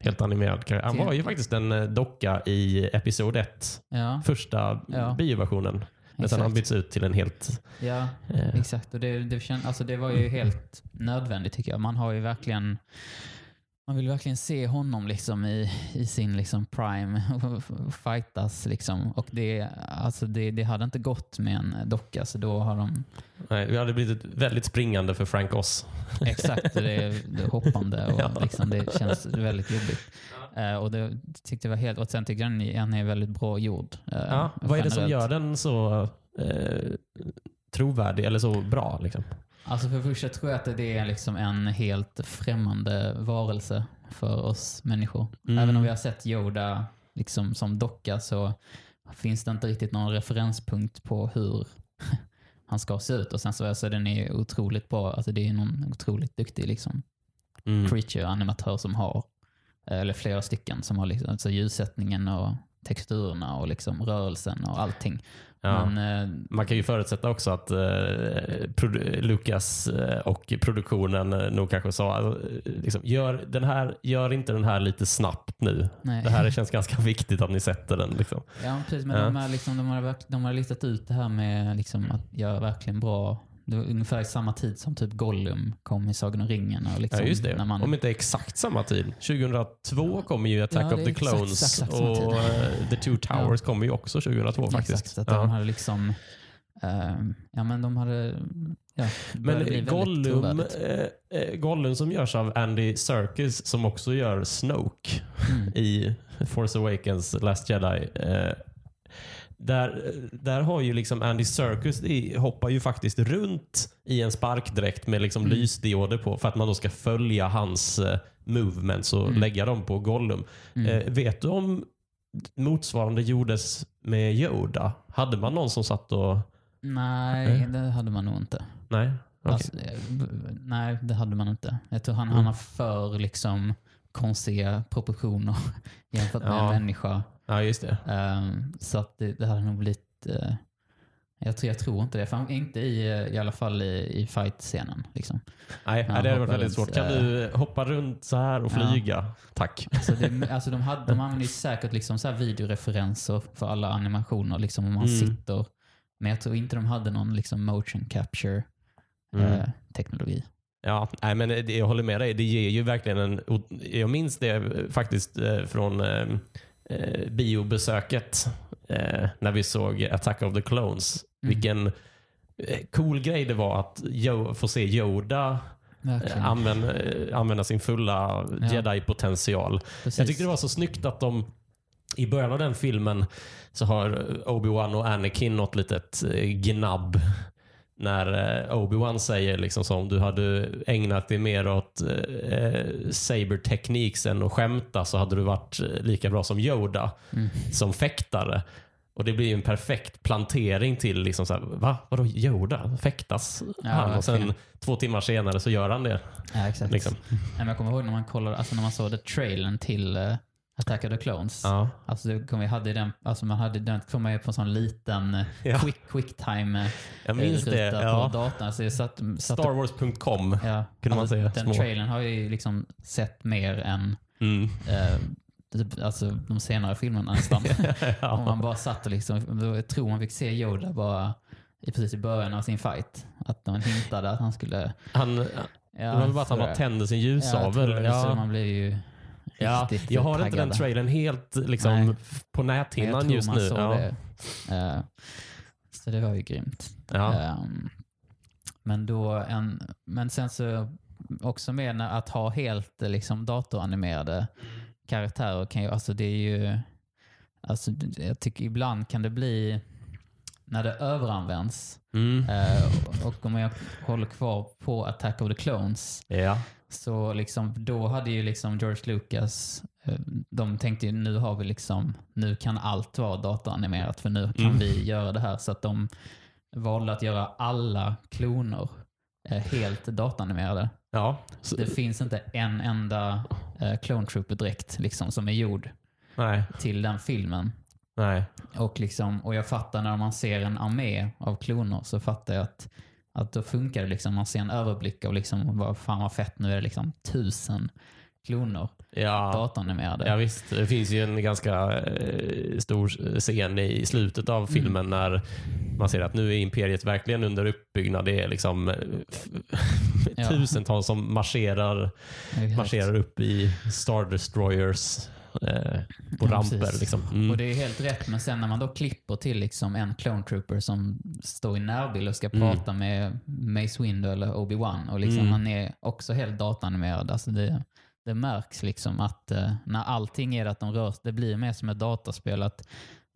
helt animerad karaktär. Han var ju faktiskt en eh, docka i Episod 1, Eh, ja, första Ja. bioversionen. Men sen har han bytts ut till en helt... Ja, Eh, exakt. Och det, det, känd, alltså det var ju helt nödvändigt tycker jag. Man har ju verkligen man vill verkligen se honom liksom i, i sin liksom prime fightas. Liksom. Och det, alltså det, det hade inte gått med en docka, så då har de nej, det hade blivit väldigt springande för Frank Oz. [laughs] Exakt, det är, hoppande och Ja. liksom, det känns väldigt jobbigt. Eh, och det tyckte jag var helt, och sen tycker jag den- den är väldigt bra gjord. eh, Ja, vad är det som gör den så eh, trovärdig eller så bra? Liksom? Alltså för första tror jag att det är liksom en helt främmande varelse för oss människor. Mm. Även om vi har sett Yoda liksom som docka så finns det inte riktigt någon referenspunkt på hur [laughs] han ska se ut. Och sen så alltså, den är otroligt bra. Alltså det är någon otroligt duktig liksom, Mm. creature-animatör som har, eh, eller flera stycken, som har liksom, alltså ljussättningen och texturerna och liksom rörelsen och allting. Ja. Men eh, Man kan ju förutsätta också att eh, Lucas eh, och produktionen eh, nog kanske sa eh, liksom, gör, den här, gör inte den här lite snabbt nu. nej. Det här känns ganska [laughs] viktigt att ni sätter den. Liksom. Ja, precis. Men Ja. De, är liksom, de, har, de har listat ut det här med liksom, att göra verkligen bra. Det var ungefär samma tid som typ Gollum kom i Sagan om ringen. Och liksom, Ja, just det. När man, Om inte exakt samma tid. 2002 kommer ju Attack Ja, of the exakt- Clones exakt tid. och eh, The Two Towers kommer ju också 2002 faktiskt. Exakt, att Ja. de hade liksom... ehm, ja, men de hade... Ja, Men Gollum, eh, eh, Gollum som görs av Andy Serkis som också gör Snoke Mm. i Force Awakens Last Jedi. Eh, där, där har ju liksom Andy Serkis i, hoppar ju faktiskt runt i en sparkdräkt med liksom Mm. lysdioder på för att man då ska följa hans eh, movements och Mm. lägga dem på Gollum. Mm. Eh, vet du om motsvarande gjordes med Yoda? Hade man någon som satt och... Nej, det hade man nog inte. Nej? Okej. Alltså, eh, nej, det hade man inte. Jag tror han, Mm. han har för liksom konstiga proportioner [laughs] jämfört med Ja. en människa. Ja, just det. Ehm, så att det, det hade nog blivit... eh, jag, tror, jag tror inte det. För han, inte i, eh, i alla fall i, i fight-scenen. Liksom. Nej, Ja, nej, det hade varit väldigt svårt. Kan eh. du hoppa runt så här och Ja. flyga? Tack. Så det, [laughs] alltså de, hade, de använder ju säkert liksom så här videoreferenser för alla animationer. Liksom, om man Mm. sitter. Men jag tror inte de hade någon liksom motion capture Mm. eh, teknologi. Ja, nej, men det, jag håller med dig. Det ger ju verkligen en... Jag minns det faktiskt eh, från eh, biobesöket eh, när vi såg Attack of the Clones. Mm. Vilken eh, cool grej det var att jo, få se Yoda eh, använda, eh, använda sin fulla Ja. jedi-potential. Jag tyckte det var så snyggt att de i början av den filmen så har Obi-Wan och Anakin något litet eh, gnabb. När eh, Obi-Wan säger liksom som om du hade ägnat dig mer åt eh, saber-teknik än att skämta så hade du varit eh, lika bra som Yoda Mm. som fäktare. Och Det blir ju en perfekt plantering till liksom så här, va? Vadå Yoda? Fäktas Ja, han? Och sen två timmar senare så gör han det. Ja, exakt. Liksom. Men jag kommer ihåg när man kollade, alltså när man såg det trailern till eh, Attack of the Clones. Ja. Alltså, det kom, hade den, alltså man hade den kom med på en sån liten eh, Ja. quick, quick time eh, Jag minns det. ruta Ja. på datorn. Så jag satt, satt Starwars.com. ja, kunde man alltså, säga, Den små. trailern har jag ju liksom sett mer än Mm. eh, typ, alltså, de senare filmerna nästan. [laughs] Om ja. man bara satt och liksom, jag tror man fick se Yoda bara i, precis i början av sin fight. Att man hintade att han skulle... Han, Ja, det var bara att han bara tände sin Ja, ljussavel. tror det. Så Ja, man blir ju ja. Jag har inte den trailern helt liksom, Nej. på näthinnan just nu. Ja. det. Eh, så det var ju grymt. Ja. Ehm, men, då en, men sen så också med att ha helt eh, liksom, datoranimerade karaktärer kan ju, alltså det är ju, alltså jag tycker ibland kan det bli, när det överanvänds Mm. eh, och om jag håller kvar på Attack of the Clones Ja. Så liksom, då hade ju liksom George Lucas, eh, de tänkte ju nu har vi liksom, nu kan allt vara datoranimerat för nu kan Mm. vi göra det här. Så att de valde att göra alla kloner eh, helt datoranimerade. ja. Så, Det finns inte en enda eh, Clone Trooper-dräkt liksom, som är gjord nej. till den filmen. Nej. Och, liksom, och jag fattar när man ser en armé av kloner så fattar jag att, att då funkar det. Liksom, man ser en överblick av liksom, vad fan vad fett, nu är det liksom tusen kloner Ja. datoranimerade. Ja visst, det finns ju en ganska eh, stor scen i slutet Mm. av filmen när man ser att nu är imperiet verkligen under uppbyggnad. Det är liksom eh, Ja. [laughs] tusentals som marscherar, Exakt. marscherar upp i Star Destroyers på Ja, ramper. precis. Liksom. Mm. Och det är helt rätt, men sen när man då klipper till liksom en clone trooper som står i närbild och ska Mm. prata med Mace Windu eller Obi-Wan och liksom Mm. han är också helt datoranimerad. Alltså det, det märks liksom att eh, när allting är att de rör det blir mer som ett dataspel. Att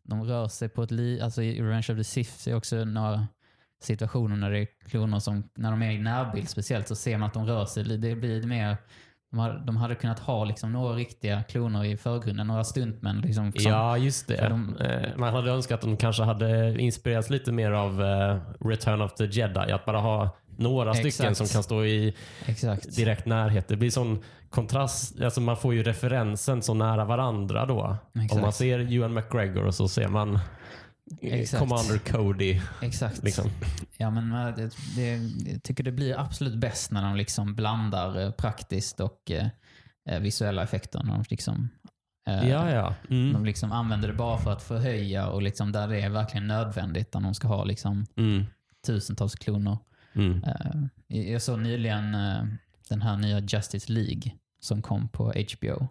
de rör sig på ett li, alltså i Revenge of the Sith är också några situationer när det är kloner som, när de är i närbild speciellt, så ser man att de rör sig. Det blir mer de hade, de hade kunnat ha liksom några riktiga kloner i förgrunden, några stuntmän. Liksom, som, Ja, just det. de- Eh, Man hade önskat att de kanske hade inspirerats lite mer av eh, Return of the Jedi. Att bara ha några stycken Exakt. som kan stå i Exakt. direkt närhet. Det blir sån kontrast. Alltså man får ju referensen så nära varandra då. Exakt. Om man ser Ewan McGregor och så ser man Exakt. Commander Cody. Exakt. Liksom. Ja, men eh, det, det, jag tycker det blir absolut bäst när de liksom blandar eh, praktiskt och eh, eh, visuella effekter. När de liksom, eh, Ja, ja. Mm. De liksom använder det bara för att förhöja och liksom där det är verkligen nödvändigt. När de ska ha liksom Mm. tusentals kloner. Mm. Eh, jag såg nyligen eh, den här nya Justice League som kom på HBO.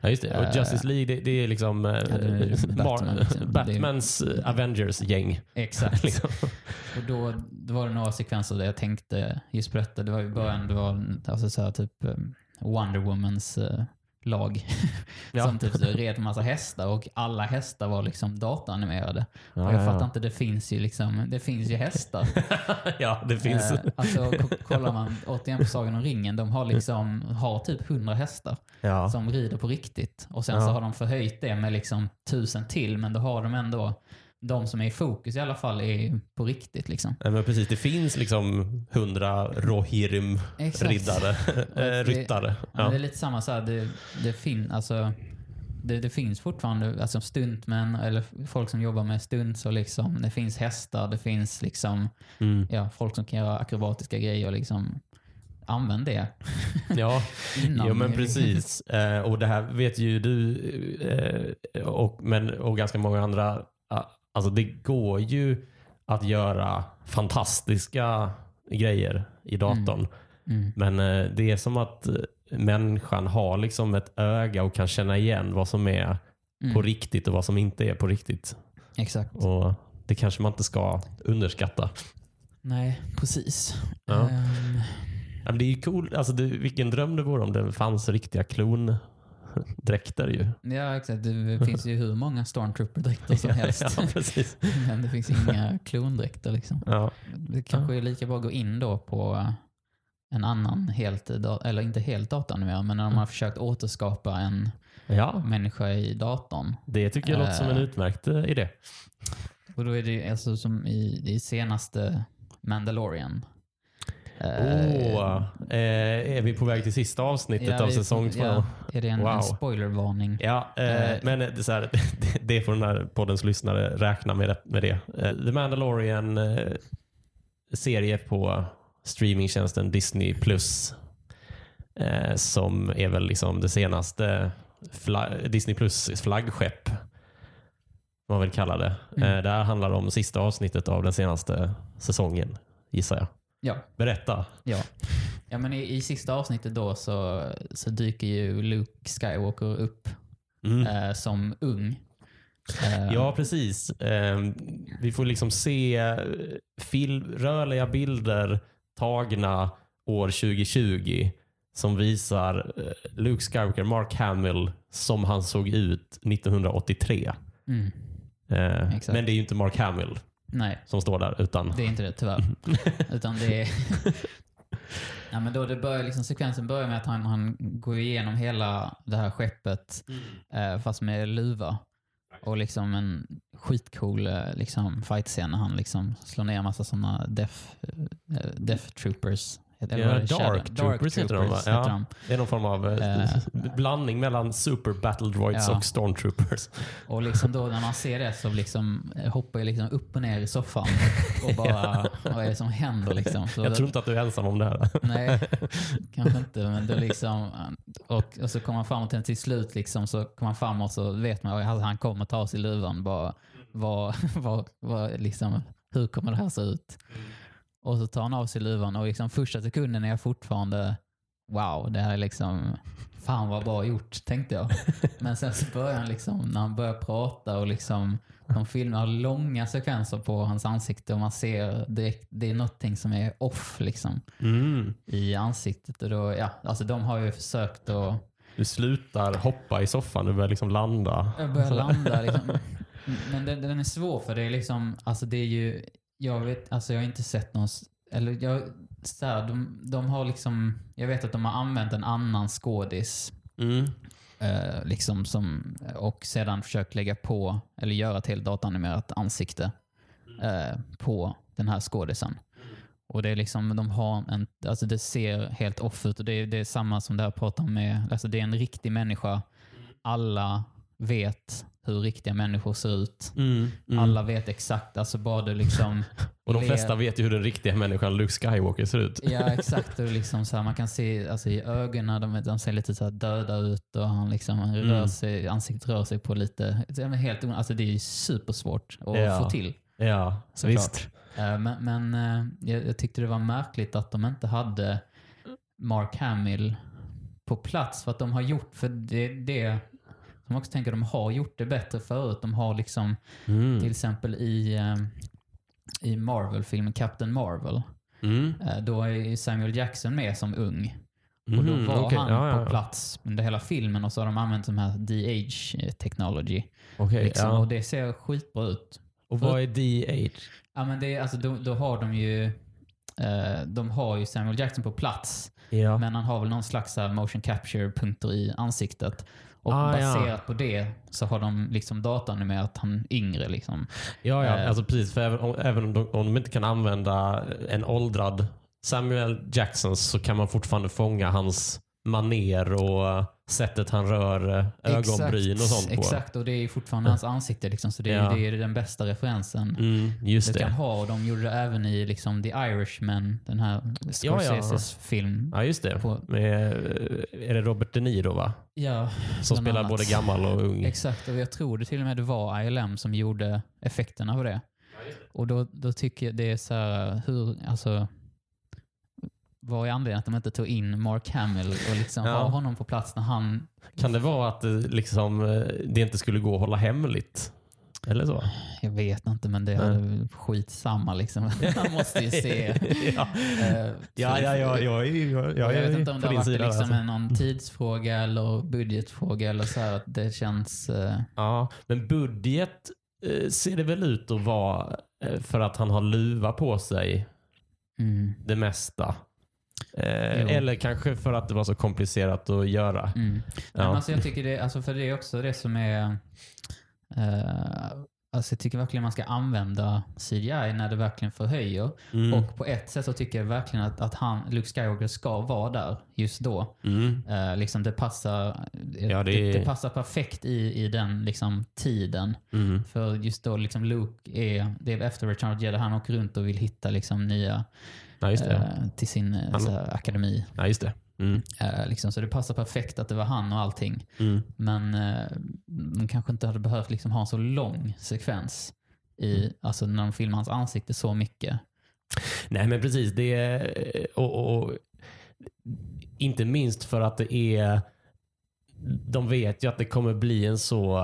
Ja, just det. Och Eh, Justice League, det, det är liksom eh, det är Batman, liksom. Batmans eh, Avengers-gäng. Exakt. [laughs] liksom. Och då, då var det några sekvenser där jag tänkte just på detta. Det var i början, det var alltså så här, typ Wonder Womans lag. [laughs] Ja. som typ så red en massa hästar och alla hästar var liksom datoranimerade. Ja, och jag ja, fattar inte, det finns ju liksom, det finns ju hästar. [laughs] ja, det finns. Eh, alltså [laughs] kollar man återigen på Sagan om ringen, de har liksom, har typ 100 hästar som rider på riktigt. Och sen så har de förhöjt det med liksom tusen till, men då har de ändå, de som är i fokus i alla fall är på riktigt liksom. Ja, men precis, det finns liksom hundra Rohirrim-riddare. Äh, [laughs] ryttare. Ja. Ja. Det är lite samma så här, det, det, fin, alltså, det, det finns fortfarande alltså stuntmän eller folk som jobbar med stunts och liksom, det finns hästar, det finns liksom, Mm. ja, folk som kan göra akrobatiska grejer och liksom, använd det. Ja, [laughs] jo, men precis. Eh, och det här vet ju du eh, och, men, och ganska många andra. Alltså det går ju att göra fantastiska grejer i datorn. Mm. Men eh, det är som att eh, människan har liksom ett öga och kan känna igen vad som är Mm. på riktigt och vad som inte är på riktigt. Exakt. Och Det kanske man inte ska underskatta. Nej, precis. Ja. Men det är ju cool. Alltså det, vilken dröm det vore om det fanns riktiga [laughs] klondräkter ju. ja, exakt. Det [laughs] finns ju hur många stormtrooper-dräkter som helst. ja, [laughs] precis. Men det finns inga klondräkter liksom. Ja. Det kanske är lika bra att gå in då på en annan helt, eller inte helt datoranimerad, men när de har försökt återskapa en ja, människa i datorn. det tycker jag låter som en Eh. utmärkt eh, idé. Och då är det alltså som i, i senaste Mandalorian. Åh, Eh, är vi på väg till sista avsnittet ja, av säsong två? Ja, är det en, Wow. en spoilervarning? Ja, eh, Eh. men det, är här, [laughs] det, det får den här poddens lyssnare räkna med det. Med det. Eh, The Mandalorian eh, serie på streamingtjänsten Disney Plus eh, som är väl liksom det senaste Disney Plus flaggskepp. Vad man vill kalla det. Mm. Det här handlar om sista avsnittet av den senaste säsongen, gissar jag. Ja. Berätta. Ja, ja men i, i sista avsnittet då så, så dyker ju Luke Skywalker upp Mm. eh, som ung. Eh, Ja, precis. Eh, vi får liksom se film, rörliga bilder tagna år 2020 som visar eh, Luke Skywalker, Mark Hamill, som han såg ut 1983. Mm, Eh, men det är ju inte Mark Hamill nej, som står där, utan det är inte det tyvärr. [laughs] Utan det är... [laughs] ja, men då det börjar liksom, sekvensen börjar med att han, han går igenom hela det här skeppet eh, fast med luva. Och liksom en skitcool eh, liksom, fight-scen när han liksom slår ner en massa sådana death, eh, death troopers. Eller Ja, är det? Dark Troopers heter de, va? Ja. heter de. det är någon form av Eh. blandning mellan Super Battle Droids Ja. och Stormtroopers. [laughs] Och liksom då när man ser det så liksom eh, hoppar jag liksom upp och ner i soffan [laughs] och bara, vad är det som händer liksom? Så Jag tror inte att du är ensam om det här. [laughs] Nej, kanske inte. Men är liksom, och, och så kommer man framåt till, till slut liksom, så kommer man fram och så vet man att han kommer ta sig luvan. Bara, vad, vad, vad, liksom, hur kommer det här se ut? Och så tar han av sig luvan och liksom första sekunden är jag fortfarande wow, det här är liksom fan vad bra gjort, tänkte jag. [laughs] Men sen så börjar han liksom, när han börjar prata och liksom de filmar långa sekvenser på hans ansikte och man ser direkt, det är någonting som är off liksom Mm. i ansiktet. Och då, ja, alltså de har ju försökt att Du slutar hoppa i soffan, du börjar liksom landa. jag börjar landa. [laughs] Liksom. Men den, den är svår för det är liksom, alltså det är ju, jag vet, alltså jag har inte sett någon, eller jag, så här, de, de har liksom, jag vet att de har använt en annan skådis Mm. eh, liksom som, och sedan försökt lägga på, eller göra ett helt datanimerat ansikte eh, på den här skådisen. Och det är liksom, de har en, alltså det ser helt off ut och det är, det är samma som det här pratar om med, alltså det är en riktig människa. Alla vet hur riktiga människor ser ut. Mm. Mm. Alla vet exakt, alltså bara du liksom... [laughs] Och de flesta vet ju hur den riktiga människan Luke Skywalker ser ut. Ja, [laughs] exakt. Och liksom så här, man kan se alltså, i ögonen, de, de ser lite så här döda ut och han liksom han rör Mm. sig, ansiktet rör sig på lite... Helt, alltså, det är supersvårt att Ja. få till. Ja, Såklart. visst. Eh, Men, men eh, jag, jag tyckte det var märkligt att de inte hade Mark Hamill på plats. För att de har gjort, för det, det jag också tänker, de har gjort det bättre förut. De har liksom Mm. till exempel i, eh, i Marvel-filmen Captain Marvel. Mm. eh, Då är Samuel Jackson med som ung. Och då Mhm, var okej. han Ja, ja, på ja. plats under hela filmen och så har de använt de här DH technology. Okej, Liksom. Och det ser skitbra ut. Och vad är DH? Ja, men det är, alltså, då, då har de ju de har ju Samuel Jackson på plats, Ja. men han har väl någon slags här motion capture-punkter i ansiktet. Och Ah, ja. baserat på det så har de liksom datanimerat han yngre. Liksom. Ja, ja. Eh. Alltså precis. För även om, även om, de, om de inte kan använda en åldrad Samuel Jackson så kan man fortfarande fånga hans maner och sättet han rör eh, ögonbryn och sånt på. Exakt, och det är fortfarande hans ansikte. Liksom, så det, är- Ja. det är den bästa referensen Mm, just du kan det. ha. Och de gjorde det även i liksom, The Irishman, den här Scorseses film. Ja, just det. På- Med, eh, är det Robert De Niro va? Ja, Som spelar annat. både gammal och ung. Exakt, och jag tror det till och med det var ILM som gjorde effekterna på det. Och då, då tycker jag det är så här, hur, alltså, vad är anledningen att de inte tog in Mark Hamill och liksom Ja. ha honom på plats när han... Kan det vara att det, liksom, eh, det inte skulle gå att hålla hemligt? Eller så? Jag vet inte, men det är skitsamma liksom. [laughs] Man måste ju se. [laughs] ja. eh, Ja, ja, ja, jag, jag, jag, vet inte om det har varit liksom alltså. någon tidsfråga eller budgetfråga eller så att det känns... eh, Ja, men budget eh, ser det väl ut att vara eh, för att han har luva på sig mm, det mesta. Eh, eller kanske för att det var så komplicerat att göra. mm. Ja. men alltså jag tycker det, alltså för det är också det som är... eh, alltså jag tycker verkligen man ska använda CGI när det verkligen förhöjer. Mm. Och på ett sätt så tycker jag verkligen att, att han, Luke Skywalker ska vara där just då. Mm. Eh, liksom det, passar, Ja, det det, det passar perfekt i, i den liksom, tiden. Mm. För just då liksom Luke är, det är efter Return of Jedi, han åker runt och vill hitta liksom nya Ja, just det. eh, till sin eh, här, akademi. Ja, just det. Mm. Eh, liksom, så det passar perfekt att det var han och allting. Mm. Men eh, de kanske inte hade behövt liksom ha en så lång sekvens i, Mm. alltså när de filmar hans ansikte så mycket. Nej, men precis. Det är, och, och, inte minst för att det är... De vet ju att det kommer bli en så...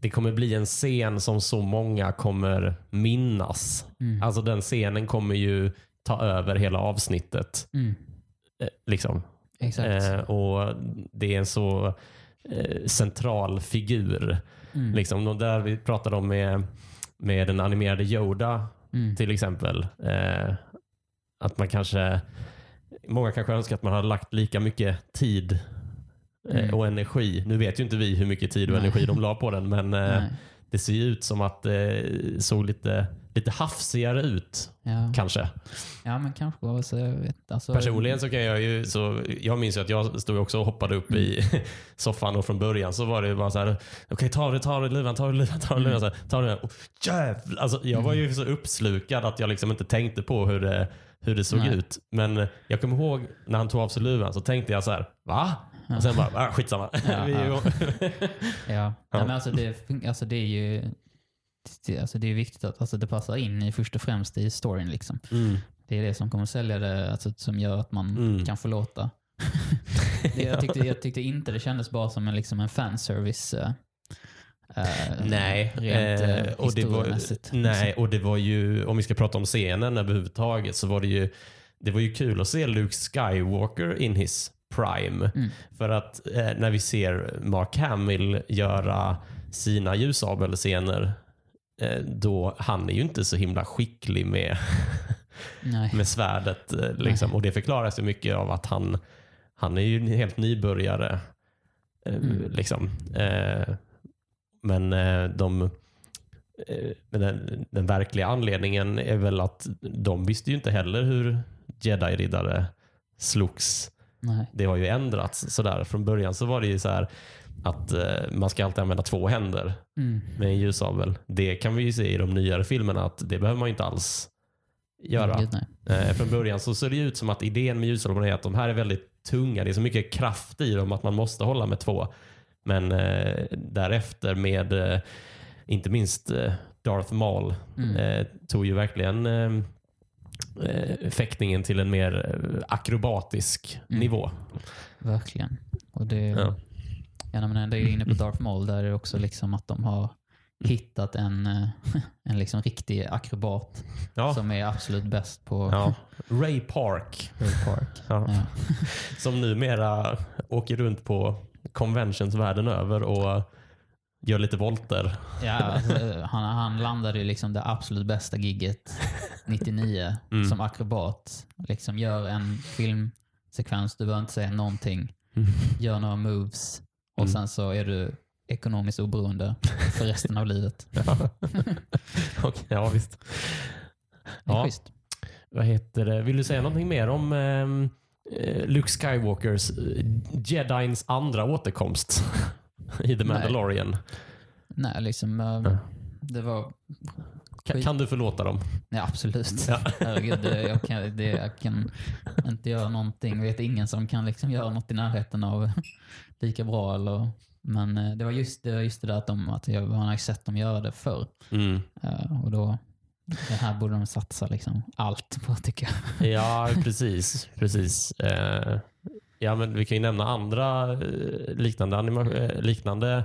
Det kommer bli en scen som så många kommer minnas. Mm. Alltså den scenen kommer ju ta över hela avsnittet. Mm. eh, Liksom. Exakt. Eh, och Det är en så eh, central figur. Mm. Liksom, och där vi pratade om med, med den animerade Yoda Mm. till exempel. Eh, att man kanske, många kanske önskar att man hade lagt lika mycket tid Mm. och energi. Nu vet ju inte vi hur mycket tid och Nej. energi de la på den, men eh, Nej. det ser ju ut som att det såg lite, lite hafsigare ut Ja. kanske. ja, men kanske. Alltså, jag vet, alltså, Personligen så kan jag ju, så jag minns ju att jag stod också och hoppade upp i [laughs] soffan och från början så var det bara så här, okej ta det, ta det luvan, ta det luvan, ta det luvan. Så här, ta det, och, jävlar! Alltså, jag var ju så uppslukad att jag liksom inte tänkte på hur det, hur det såg Nej. ut. Men jag kommer ihåg när han tog av sig luvan så tänkte jag så här, va? Och sen bara, ah, skitsamma. Ja, [laughs] Vi är ja. ju- Ja, Nej, men alltså det, alltså det är ju det, alltså det är viktigt att alltså det passar in i först och främst i storyn. Liksom. mm. Det är det som kommer sälja det, alltså, som gör att man Mm. kan förlåta. [laughs] det, jag, tyckte, jag tyckte inte det kändes bara som en, liksom en fanservice. eh, Nej, Rent eh, och det var, nej, och det var ju, om vi ska prata om scenen överhuvudtaget, så var det ju, det var ju kul att se Luke Skywalker in his prime. Mm. För att eh, när vi ser Mark Hamill göra sina ljusabelscener, eh, då han är ju inte så himla skicklig med, [laughs] med svärdet. Eh, liksom. Och det förklaras ju mycket av att han, han är ju en helt nybörjare. Eh, Mm. liksom. eh, men eh, de eh, men den, den verkliga anledningen är väl att de visste ju inte heller hur jedi-riddare slogs. Nej. Det har ju ändrats sådär. Från början så var det ju så här att eh, man ska alltid använda två händer Mm. med en ljusabel. Det kan vi ju se i de nyare filmerna att det behöver man ju inte alls göra. Nej. Eh, från början så ser det ut som att idén med ljusablarna är att de här är väldigt tunga. Det är så mycket kraft i dem att man måste hålla med två. Men eh, därefter med eh, inte minst eh, Darth Maul Mm. eh, tog ju verkligen eh, fäktningen till en mer eh, akrobatisk Mm. nivå. Verkligen. Och det, Ja. ja. man ändå är inne på [clears throat] Darth Maul, där är det också liksom att de har hittat en, eh, [laughs] en liksom riktig akrobat Ja. som är absolut bäst på Ja. [laughs] Ray Park, Ray Park. ja. Ja. [laughs] som numera åker runt på conventions världen över och gör lite volter. Ja, alltså, han, han landade ju liksom det absolut bästa gigget 99 [laughs] Mm. som akrobat. Liksom gör en filmsekvens, du behöver inte säga någonting. [laughs] Gör några moves och Mm. sen så är du ekonomiskt oberoende för resten av livet. [laughs] Ja, Okej, ja visst. Ja. schysst. Vad heter det? Vill du säga någonting mer om ehm, eh, Luke Skywalkers eh, Jedins andra återkomst [laughs] i The Nej. Mandalorian? Nej, liksom... eh, Ja. Det var... Kan, kan du förlåta dem? Ja, absolut. Ja. [laughs] Herregud, jag, kan, det, jag kan inte göra någonting. Jag vet ingen som kan liksom göra något i närheten av [laughs] lika bra. Eller, men eh, det var just det, just det där att, de, att jag, man har sett dem göra det förr. Mm. Eh, och då, det här borde de satsa liksom allt på tycker jag. Ja, precis. precis. Eh, ja, men vi kan ju nämna andra eh, liknande, anima eh, liknande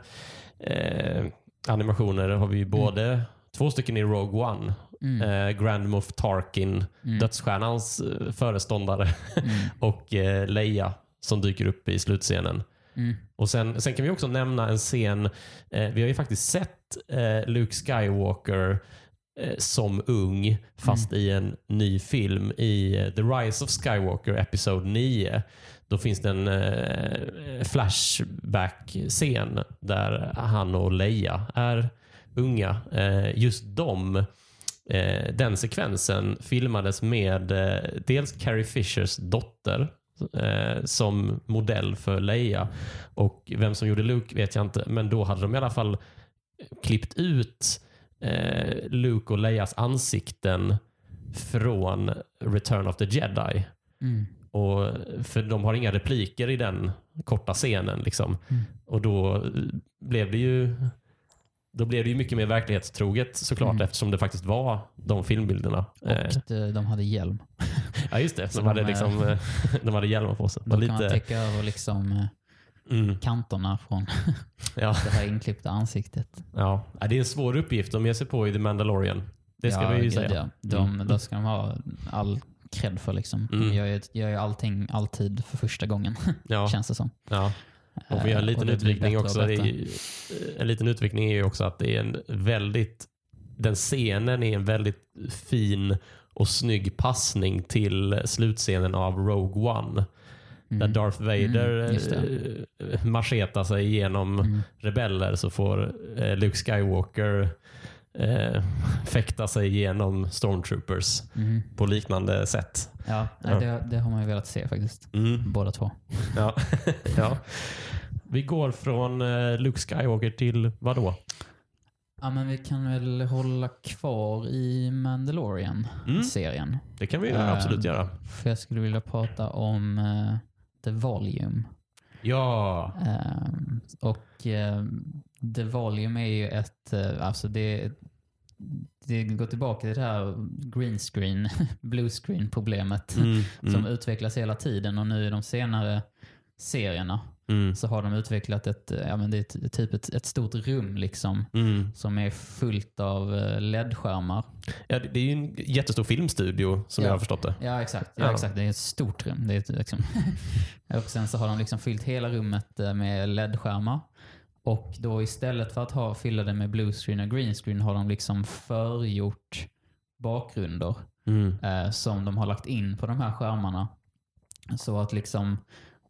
eh, animationer. har vi ju både två stycken i Rogue One. Mm. Eh, Grand Moff Tarkin, Mm. dödsstjärnans eh, föreståndare Mm. [laughs] och eh, Leia som dyker upp i slutscenen. Mm. Och sen, sen kan vi också nämna en scen. Eh, vi har ju faktiskt sett eh, Luke Skywalker eh, som ung fast i en ny film i The Rise of Skywalker Episod 9. Då finns det en eh, flashback-scen där han och Leia är unga. Eh, just de, eh, den sekvensen filmades med eh, dels Carrie Fishers dotter eh, som modell för Leia. Och vem som gjorde Luke vet jag inte, men då hade de i alla fall klippt ut eh, Luke och Leias ansikten från Return of the Jedi. Mm. Och, för de har inga repliker i den korta scenen. Liksom. Mm. Och då eh, blev det ju då blev det ju mycket mer verklighetstroget såklart Mm. eftersom det faktiskt var de filmbilderna. Och Eh, de, de hade hjälm. [laughs] ja just det, de hade, de, liksom, eh, [laughs] de hade hjälmar på sig. Då kan man lite, täcka över liksom eh, mm, kanterna från [laughs] ja, det här inklippta ansiktet. ja. Ja, Det är en svår uppgift de ger sig på i The Mandalorian. Det ska ja, vi ju gud, säga. Ja. De, Mm. Då ska de ha all cred för. Liksom. Mm. De gör ju, gör ju allting alltid för första gången, [laughs] Ja, känns det som. ja. Och vi har en Eh, liten utvikning också. Är, en liten utvikning är ju också att det är en väldigt, den scenen är en väldigt fin och snygg passning till slutscenen av Rogue One. Där Mm. Darth Vader Mm, just eh, marschetar sig igenom Mm. rebeller så får Luke Skywalker eh, [laughs] fäkta sig igenom stormtroopers Mm. på liknande sätt. Ja, nej. Det, det har man ju velat se faktiskt. Mm. Båda två. Ja. [laughs] ja. Vi går från eh, Luke Skywalker till vad då? Ja, men vi kan väl hålla kvar i Mandalorian-serien. Mm. Det kan vi Eh, absolut göra. För jag skulle vilja prata om eh, The Volume. Ja. Ehm, och eh, The Volume är ju ett, eh, alltså det, det går tillbaka till det här green screen, [laughs] blue screen problemet Mm, [laughs] som mm, utvecklas hela tiden och nu i de senare serierna mm, så har de utvecklat ett, eh, ja men det är typ ett, ett stort rum liksom mm. som är fullt av eh, LED-skärmar. Ja, det är ju en jättestor filmstudio som Ja. jag har förstått det. Ja exakt, ja, Ja. exakt. det är ett stort rum. Det är liksom. [laughs] och sen så har de liksom fyllt hela rummet med LED-skärmar. Och då istället för att ha, fylla det med blue screen och green screen har de liksom förgjort bakgrunder Mm. eh, som de har lagt in på de här skärmarna. Så att liksom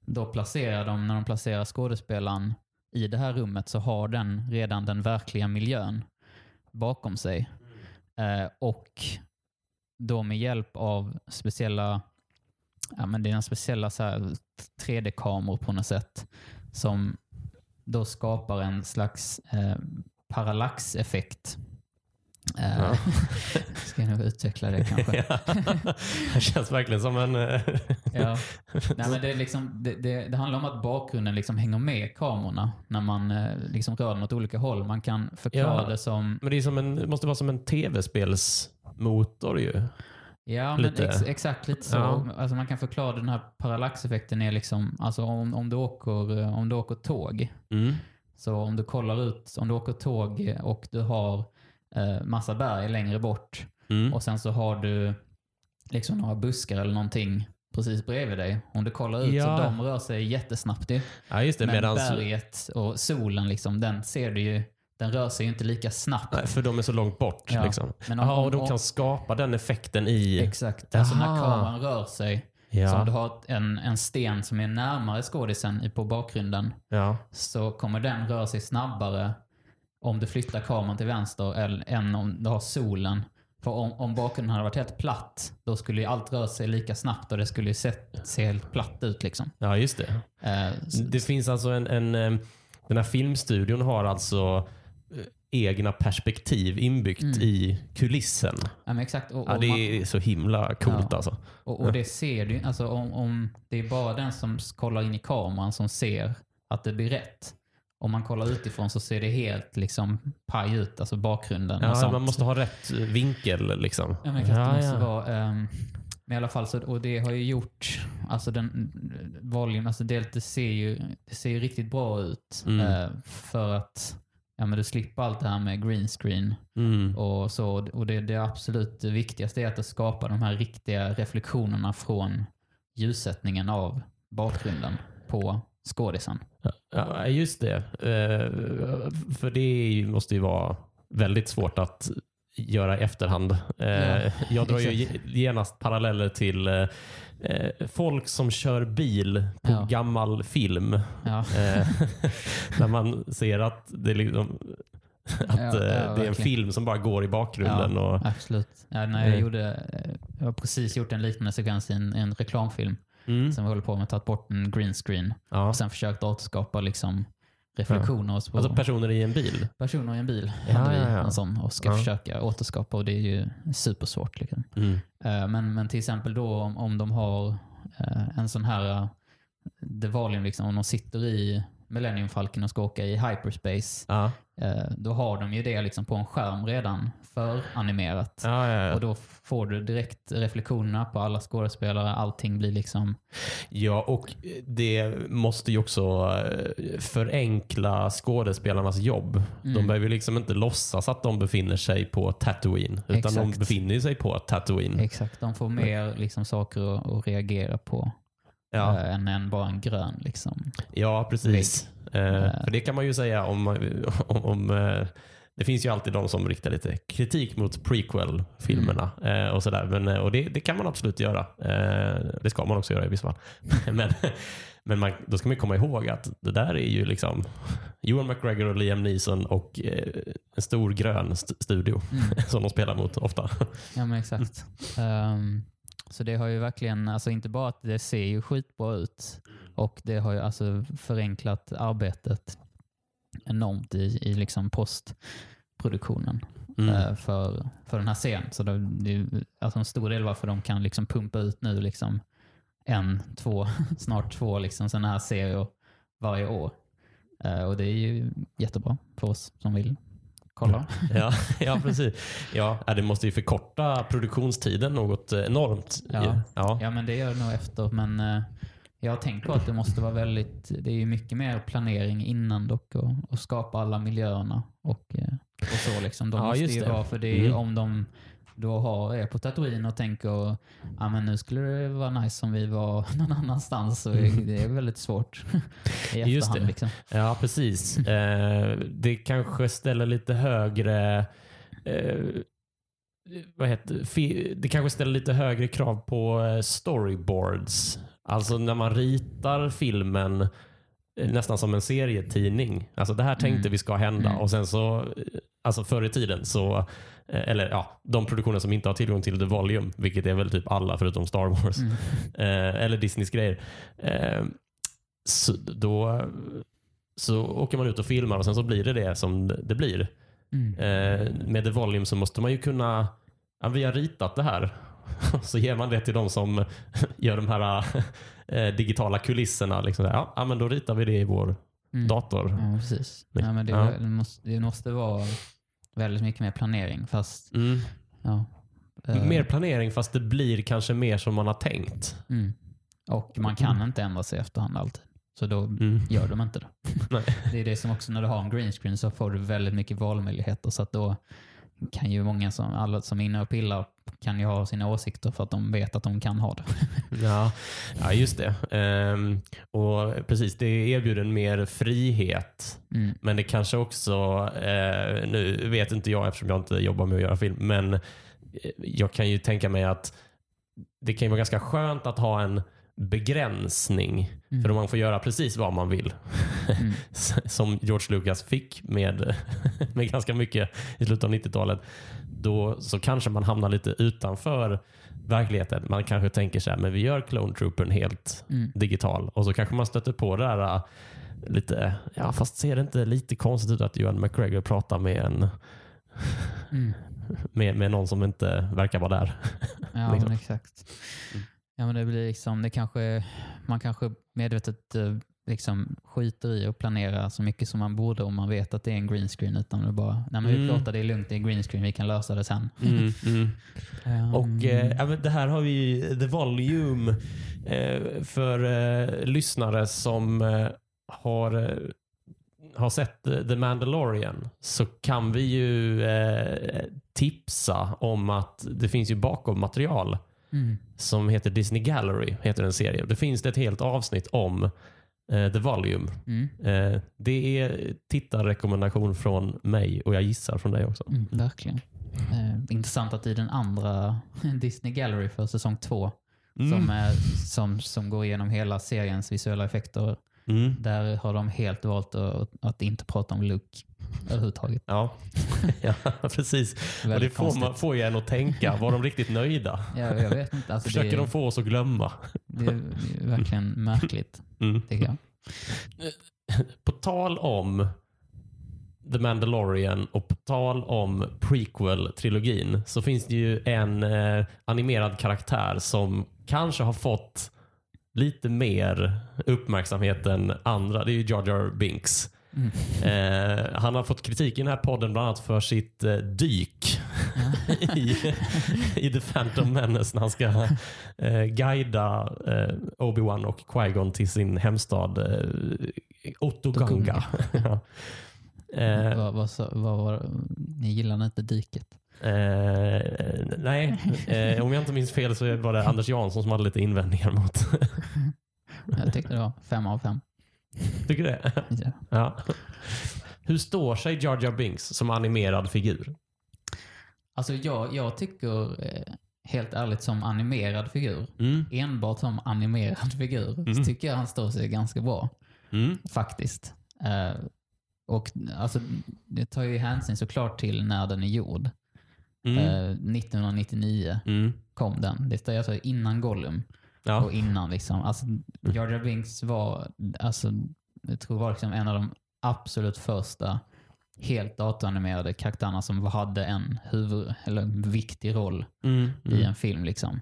då placerar de, när de placerar skådespelaren i det här rummet så har den redan den verkliga miljön bakom sig. Eh, och då med hjälp av speciella, ja men det är en speciella så här 3D-kameror på något sätt som då skapar en slags eh, parallaxeffekt. Eh, Ja. [laughs] Ska jag nog utveckla det kanske. [laughs] Ja. det känns verkligen som en... eh, Ja. Nej, men det, är liksom, det, det, det handlar om att bakgrunden liksom hänger med kamerorna när man eh, liksom rör den åt olika håll. Man kan förklara Ja. det som... Men det, är som en, det måste vara som en tv-spelsmotor ju. Ja, men Lite. ex, exakt lite så. Ja. Alltså man kan förklara den här parallaxeffekten är liksom, alltså om, om, du åker, eh, om du åker tåg. Mm. Så om du kollar ut, om du åker tåg och du har eh, massa berg längre bort Mm. och sen så har du liksom några buskar eller någonting precis bredvid dig. Om du kollar ut Ja. så de rör sig jättesnabbt ju. Ja, just det. Men Medans, berget och solen, liksom, den ser du ju, den rör sig ju inte lika snabbt. Nej, för de är så långt bort. Ja. Liksom. Men om- Jaha, och de kan skapa den effekten i... Exakt. Alltså när kameran rör sig, så om du Ja. har en, en sten som är närmare skådisen på bakgrunden, ja. så kommer den röra sig snabbare om du flyttar kameran till vänster eller, än om du har solen. För om, om bakgrunden hade varit helt platt, då skulle ju allt röra sig lika snabbt och det skulle ju se, se helt platt ut. Liksom. ja, just det. Så- Det finns alltså en, en... eh, Den här filmstudion har alltså egna perspektiv inbyggt Mm. i kulissen. ja, men exakt. Och, och Ja, det man- är så himla coolt Ja. alltså. Och, och det ser du alltså om, om det är bara den som kollar in i kameran som ser att det blir rätt. om man kollar utifrån så ser det helt liksom paj ut, alltså bakgrunden. och Ja, sånt. man måste ha rätt vinkel liksom. Ja, men Ja, måste ja. vara. ehm, men i alla fall, så, och det har ju gjort, alltså den volym, alltså det, det, ser ju, det ser ju riktigt bra ut. Mm. eh, för att ja, men du slipper allt det här med green screen Mm. och så. Och det, det absolut viktigaste är att det skapar de här riktiga reflektionerna från ljussättningen av bakgrunden på skådisen. Ja, just det. Eh, För det måste ju vara väldigt svårt att göra i efterhand. Eh, Ja, Jag drar ju genast paralleller till eh, folk som kör bil på Ja. gammal film. Ja. Eh, [laughs] När man ser att det, är liksom, att Ja, ja, eh, det är en film som bara går i bakgrunden. Och, Absolut. Ja, när jag, Eh. gjorde, jag har precis gjort en liknande sekvens i en, en reklamfilm mm, som vi håller på med, tagit bort en green screen ja. och sen försökt återskapa liksom reflektioner på Alltså personer i en bil. personer i en bil. Ja, hade vi ja, ja. En sån, och ska Ja. försöka återskapa och det är ju supersvårt. Liksom. Mm. Eh, Men, men till exempel då om, om de har eh, en sån här, uh, The liksom, om de sitter i Millennium Falcon och ska åka i hyperspace, Ja. eh, då har de ju det liksom på en skärm redan för animerat. Ja, ja, ja. Och då får du direkt reflektionerna på alla skådespelare. Allting blir liksom... Ja, och det måste ju också eh, förenkla skådespelarnas jobb. De Mm. behöver ju liksom inte låtsas att de befinner sig på Tatooine, utan de Exakt. befinner ju sig på Tatooine. Exakt, de får mer liksom, saker att, att reagera på Ja, eh, än, än bara en grön. Liksom. ja precis. Eh, för det kan man ju säga om, [laughs] om, om eh, det finns ju alltid de som riktar lite kritik mot prequel-filmerna eh, och sådär. Men, eh, och det, det kan man absolut göra. Eh, det ska man också göra i vissa fall. [laughs] men men man, då ska man komma ihåg att det där är ju liksom Ewan McGregor och Liam Neeson och eh, en stor grön st- studio Mm. [laughs] som de spelar mot ofta. Ja, men exakt. Ehm, så det har ju verkligen, alltså inte bara att det ser ju skitbra ut och det har ju alltså förenklat arbetet enormt i, i liksom postproduktionen Mm. eh, för, för den här scenen. Så det, det är alltså en stor del varför de kan liksom pumpa ut nu liksom en, två, [laughs] snart två liksom sådana här serier varje år. Eh, och det är ju jättebra för oss som vill kolla. [laughs] Ja, ja, precis. Ja, ja, det måste ju förkorta produktionstiden något enormt. Ja. Ja. Ja, men det gör det nog efter. Men eh, jag har tänkt på att det måste vara väldigt, det är ju mycket mer planering innan dock och, och skapa alla miljöerna och, eh, och så liksom. De Ja, måste ju det. vara, för det är Mm. om de då har, är på Tatooine och tänker ja men nu skulle det vara nice om vi var [laughs] någon annanstans. Så det är väldigt svårt [laughs] i Just det. Liksom. Ja, precis. [laughs] Eh, det kanske ställer lite högre eh, vad heter, det kanske ställer lite högre krav på eh, storyboards. Alltså när man ritar filmen eh, nästan som en serietidning. Alltså det här tänkte Mm. vi ska hända Mm. och sen så, eh, alltså förr i tiden så, eller ja, de produktioner som inte har tillgång till The Volume, vilket är väl typ alla förutom Star Wars, Mm. [laughs] eh, eller Disneys grejer. Eh, så, då så åker man ut och filmar och sen så blir det det som det blir. Mm. Eh, med The Volume så måste man ju kunna, ja, vi har ritat det här. [laughs] så ger man det till de som [laughs] gör de här eh, digitala kulisserna. Liksom, ja, ja, men då ritar vi det i vår Mm. dator. Ja, precis. Ja, men det, Ja. måste, det måste vara väldigt mycket mer planering. Fast, Mm. ja. eh, Mer planering fast det blir kanske mer som man har tänkt. Mm. Och man kan inte ändra sig i efterhand alltid. Så då Mm. gör de inte det. [laughs] Det är det som också när du har en green screen så får du väldigt mycket valmöjligheter. Så att då kan ju många som, alla som är inne och pillar kan ju ha sina åsikter för att de vet att de kan ha det. [laughs] Ja, ja just det. Ehm, och precis, det erbjuder en mer frihet. Mm. Men det kanske också, eh, nu vet inte jag eftersom jag inte jobbar med att göra film, men eh, jag kan ju tänka mig att det kan ju vara ganska skönt att ha en begränsning. Mm. För man får göra precis vad man vill. Mm. [laughs] Som George Lucas fick med, [laughs] med ganska mycket i slutet av 90-talet. Då så kanske man hamnar lite utanför verkligheten. Man kanske tänker så här, men vi gör Clone Troopern helt Mm. digital. Och så kanske man stöter på det där äh, lite, ja fast ser det inte lite konstigt ut att Ewan McGregor pratar med en Mm. [laughs] med, med någon som inte verkar vara där. Ja, Liksom. men exakt. Ja, men det blir liksom, det kanske, man kanske medvetet eh, liksom skiter i att planera så mycket som man borde om man vet att det är en green screen. Utan det bara, nej men vi Mm. pratar, det är lugnt, det är green screen, vi kan lösa det sen. Mm, mm. Ehm, Och eh, ja, men det här har vi The Volume eh, för eh, lyssnare som eh, har, eh, har sett The Mandalorian så kan vi ju tipsa om att det finns ju bakom material mm, som heter Disney Gallery, heter en serie. Det finns det ett helt avsnitt om eh, The Volume. mm, Eh, det är tittarrekommendation från mig och jag gissar från dig också. mm, verkligen. Eh, intressant att i den andra [laughs] Disney Gallery för säsong två, Mm. som, är, som, som går igenom hela seriens visuella effekter, Mm. där har de helt valt att, att inte prata om Luke överhuvudtaget. Ja. [laughs] ja, precis. Och det får, man, får ju en att tänka. Var de riktigt nöjda? Ja, jag vet inte. Alltså, Försöker det, de få oss att glömma? det är verkligen märkligt, Mm. tycker jag. På tal om The Mandalorian och på tal om prequel-trilogin så finns det ju en eh, animerad karaktär som kanske har fått lite mer uppmärksamhet än andra. Det är ju Jar Jar Binks. Mm. Eh, han har fått kritik i den här podden bland annat för sitt eh, dyk [laughs] i, i The Phantom Menace när han ska eh, guida eh, Obi-Wan och Qui-Gon till sin hemstad eh, Ottoganga. [laughs] Ja. eh, vad, vad, vad Ni gillade inte dyket? Eh, nej, [laughs] eh, om jag inte minns fel så var det Anders Jansson som hade lite invändningar mot. [laughs] Jag tyckte det var fem av fem. Tycker du det? [laughs] Ja. Ja. Hur står sig Jar Jar Binks som animerad figur? Alltså jag, jag tycker eh, helt ärligt som animerad figur, Mm. enbart som animerad figur, Mm. så tycker jag han står sig ganska bra. Mm. Faktiskt. Eh, och alltså, det tar ju hänsyn såklart till när den är gjord. Mm. Eh, 1999 Mm. kom den. Det är alltså innan Gollum. Ja. Och innan liksom. Alltså, Jar Jar Binks var, alltså, jag tror var liksom en av de absolut första helt datoranimerade karaktärerna som hade en huvud, eller en viktig roll Mm. i Mm. en film. Liksom.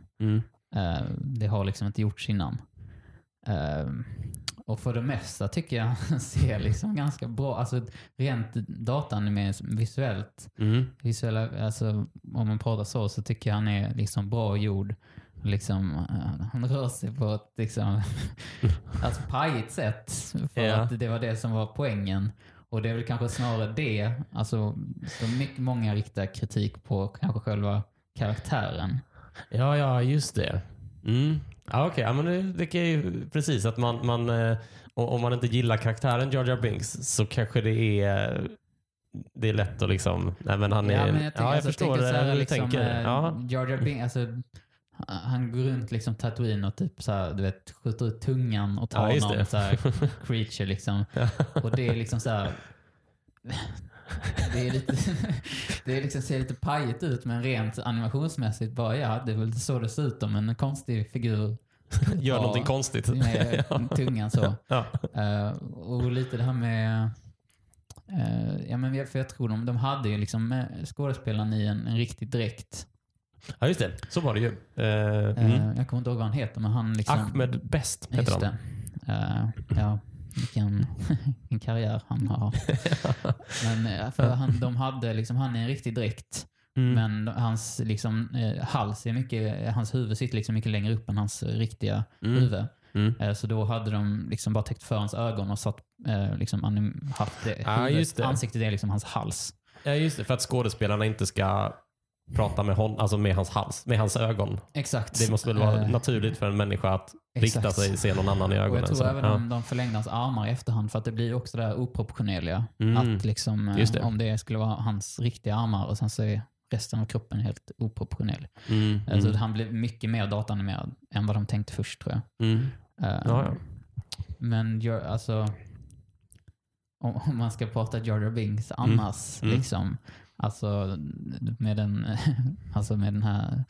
Eh, det har liksom inte gjorts innan. Eh, och för det mesta tycker jag han [laughs] ser liksom ganska bra, alltså rent dataanimerat visuellt, Mm. visuella, alltså om man pratar så, så tycker jag han är liksom bra gjord. Liksom, eh, han rör sig på ett liksom, [laughs] alltså pajigt sätt. För Ja. att det var det som var poängen. Och det är väl kanske snarare det, alltså så mycket, många riktar kritik på kanske själva karaktären. Ja, ja, just det. Mm. Ja, Okej, ja, men det, det ju precis att man, man eh, om man inte gillar karaktären Jar Binks så kanske det är det är lätt att liksom, nej men han är, Ja, men jag, tänker, ja, jag alltså, förstår så här, hur du liksom, tänker. eh, Ja. Jar Binks, alltså, han går runt liksom Tatooine och typ så här, du vet, skjuter ut tungan och tar Ja, någon så här [laughs] creature liksom. Och det är liksom så här. Det är lite, [laughs] det är liksom, ser lite pajigt ut men rent animationsmässigt bara ja, det är väl så det ser ut om en konstig figur [laughs] Gör Ja. någonting konstigt. med [laughs] tungan så. Ja. Eh, och lite det här med... eh, ja, men för jag tror de, de hade ju liksom eh, skådespelaren i en, en riktig dräkt. ja, just det. Så var det ju. Eh, mm. Jag kommer inte ihåg vad han heter, men han liksom... Ahmed Best heter han. ja, vilken, [laughs] vilken karriär han har. [laughs] Men eh, för han, de hade liksom, han är en riktig dräkt. Mm. Men hans liksom, eh, hals är mycket, hans huvud sitter liksom mycket längre upp än hans riktiga Mm. huvud. Mm. Eh, Så då hade de liksom bara täckt för hans ögon och satt, liksom haft det, huvudet, just det. ansiktet är liksom hans hals. Ja, just det. För att skådespelarna inte ska prata med, hon, alltså med hans hals, med hans ögon. Exakt. Det måste väl vara Eh, naturligt för en människa att rikta exakt. sig, se någon annan i Och ögonen. jag tror så. även ja. om de förlängde hans armar i efterhand för att det blir också det där oproportionerliga. Mm. Att liksom, eh, det. om det skulle vara hans riktiga armar och sen så är resten av kroppen helt oproportionell. Mm. Alltså Mm. han blev mycket mer datanimerad än vad de tänkte först tror jag. Mm. Eh, Ja. Men gör, alltså, om, om man ska prata Jar Binks annars, Mm. liksom, alltså med den, [laughs] alltså med den här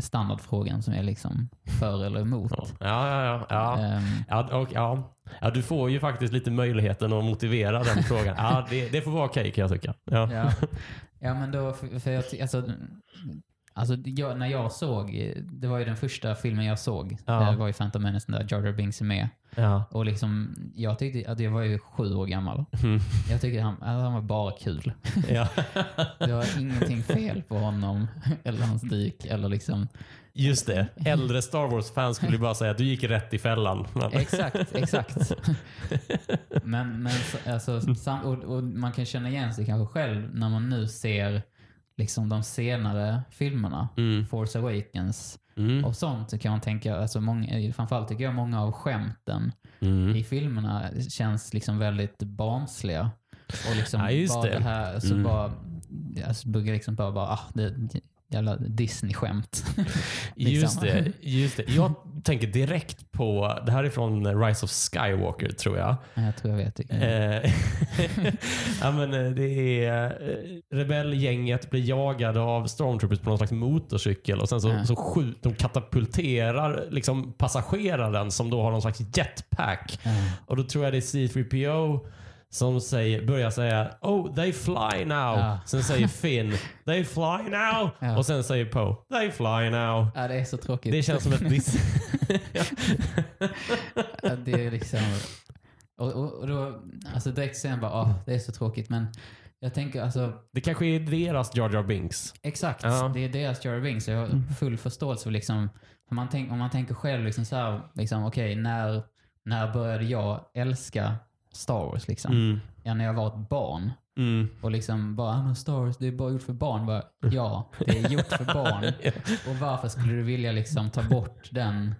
standardfrågan som är liksom för eller emot. Ja, ja, ja. ja. Ehm, Ja, och, ja. ja, du får ju faktiskt lite möjligheten att motivera den frågan. Ja, det, det får vara okej kan jag tycka. Ja. ja. ja, men då, för, för jag, alltså, Alltså, jag, när jag såg, det var ju den första filmen jag såg. Ja. Det var ju Phantom Menace där Jar Jar Binks är med. Ja. Och liksom, jag tyckte att jag var ju sju år gammal. Mm. Jag tyckte han, att han var bara kul. [laughs] ja. Det var ingenting fel på honom eller hans dyk eller liksom. Just det. Äldre Star Wars-fans skulle ju bara säga att du gick rätt i fällan. Exakt, exakt. Men, men så- alltså, och, och man kan känna igen sig kanske själv när man nu ser liksom de senare filmerna. Mm. Force Awakens Mm. och sånt så kan man tänka, alltså många, framförallt tycker jag många av skämten Mm. i filmerna känns liksom väldigt barnsliga. Och liksom Ja, bara det. det här, så Mm. bara, brukar liksom bara, bara ah, det, jävla Disney-skämt. [laughs] Just Liksom. det, [laughs] just det. Jag tänker direkt på, det här är från Rise of Skywalker tror jag. Ja, jag tror jag vet. vilken. Eh, [laughs] ja, men eh, det är eh, rebellgänget blir jagade av stormtroopers på någon slags motorcykel och sen så, Ja. så skjut, de katapulterar liksom passageraren som då har någon slags jetpack. Ja. Och då tror jag det är C3PO som säger, börjar säga Oh, they fly now. Ja. Sen säger [laughs] Finn They fly now. Ja. Och sen säger Poe They fly now. Ja, det är så tråkigt. Det känns som ett dis- [laughs] Ja, det är liksom... Och, och, och då, alltså direkt sen bara, ah, det är så tråkigt. Men jag tänker alltså, Det kanske är deras Jar Jar Binks. exakt. Ja. Det är deras Jar Jar Binks. Jag har full förståelse för liksom, för man tänk, om man tänker själv liksom så här, liksom, okej, när, när började jag älska Star Wars liksom? Mm. Ja, när jag var ett barn. Mm. Och liksom bara, ah, men Star Wars, det är bara gjort för barn. Bara, ja, det är gjort för barn. [laughs] Ja. Och varför skulle du vilja liksom ta bort den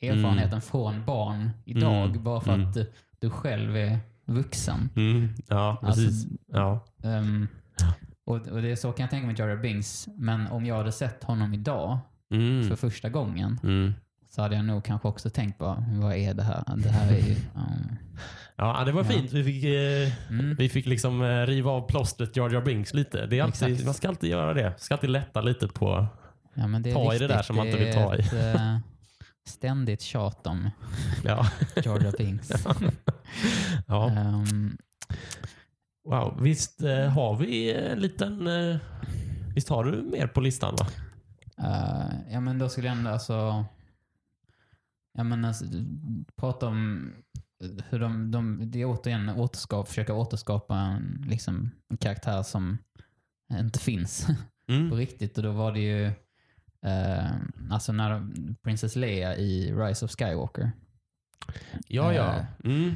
erfarenheten från barn idag Mm. bara för Mm. att du, själv är vuxen? Mm. Ja, Alltså, precis. ja. Ehm, och, och det är så kan jag tänka mig Jar Binks. Men om jag hade sett honom idag Mm. för första gången Mm. Så hade jag nog kanske också tänkt på vad är det här? Det här är ju... [laughs] um, Ja, det var Ja. fint. Vi fick, eh, mm. vi fick liksom eh, riva av plåstret Jar Jar Binks lite. Det är alltid, Exakt. man ska alltid göra det. Ska alltid lätta lite på... Ja, men det är Ta i det viktigt. där som man inte vill ta i. Ett, eh, ständigt tjat om [laughs] Ja. Jar Jar Binks. [laughs] ja. Ehm, Wow. Visst eh, har vi en liten... Eh, visst har du mer på listan va? Eh, ja men då skulle jag ändå alltså... Ja men alltså, prata om hur de, de, de återigen återskap, försöker återskapa en, liksom, en karaktär som inte finns [laughs] på Mm. riktigt. Och då var det ju eh, alltså när de, Princess Leia i Rise of Skywalker. Ja, ja. Eh, Mm.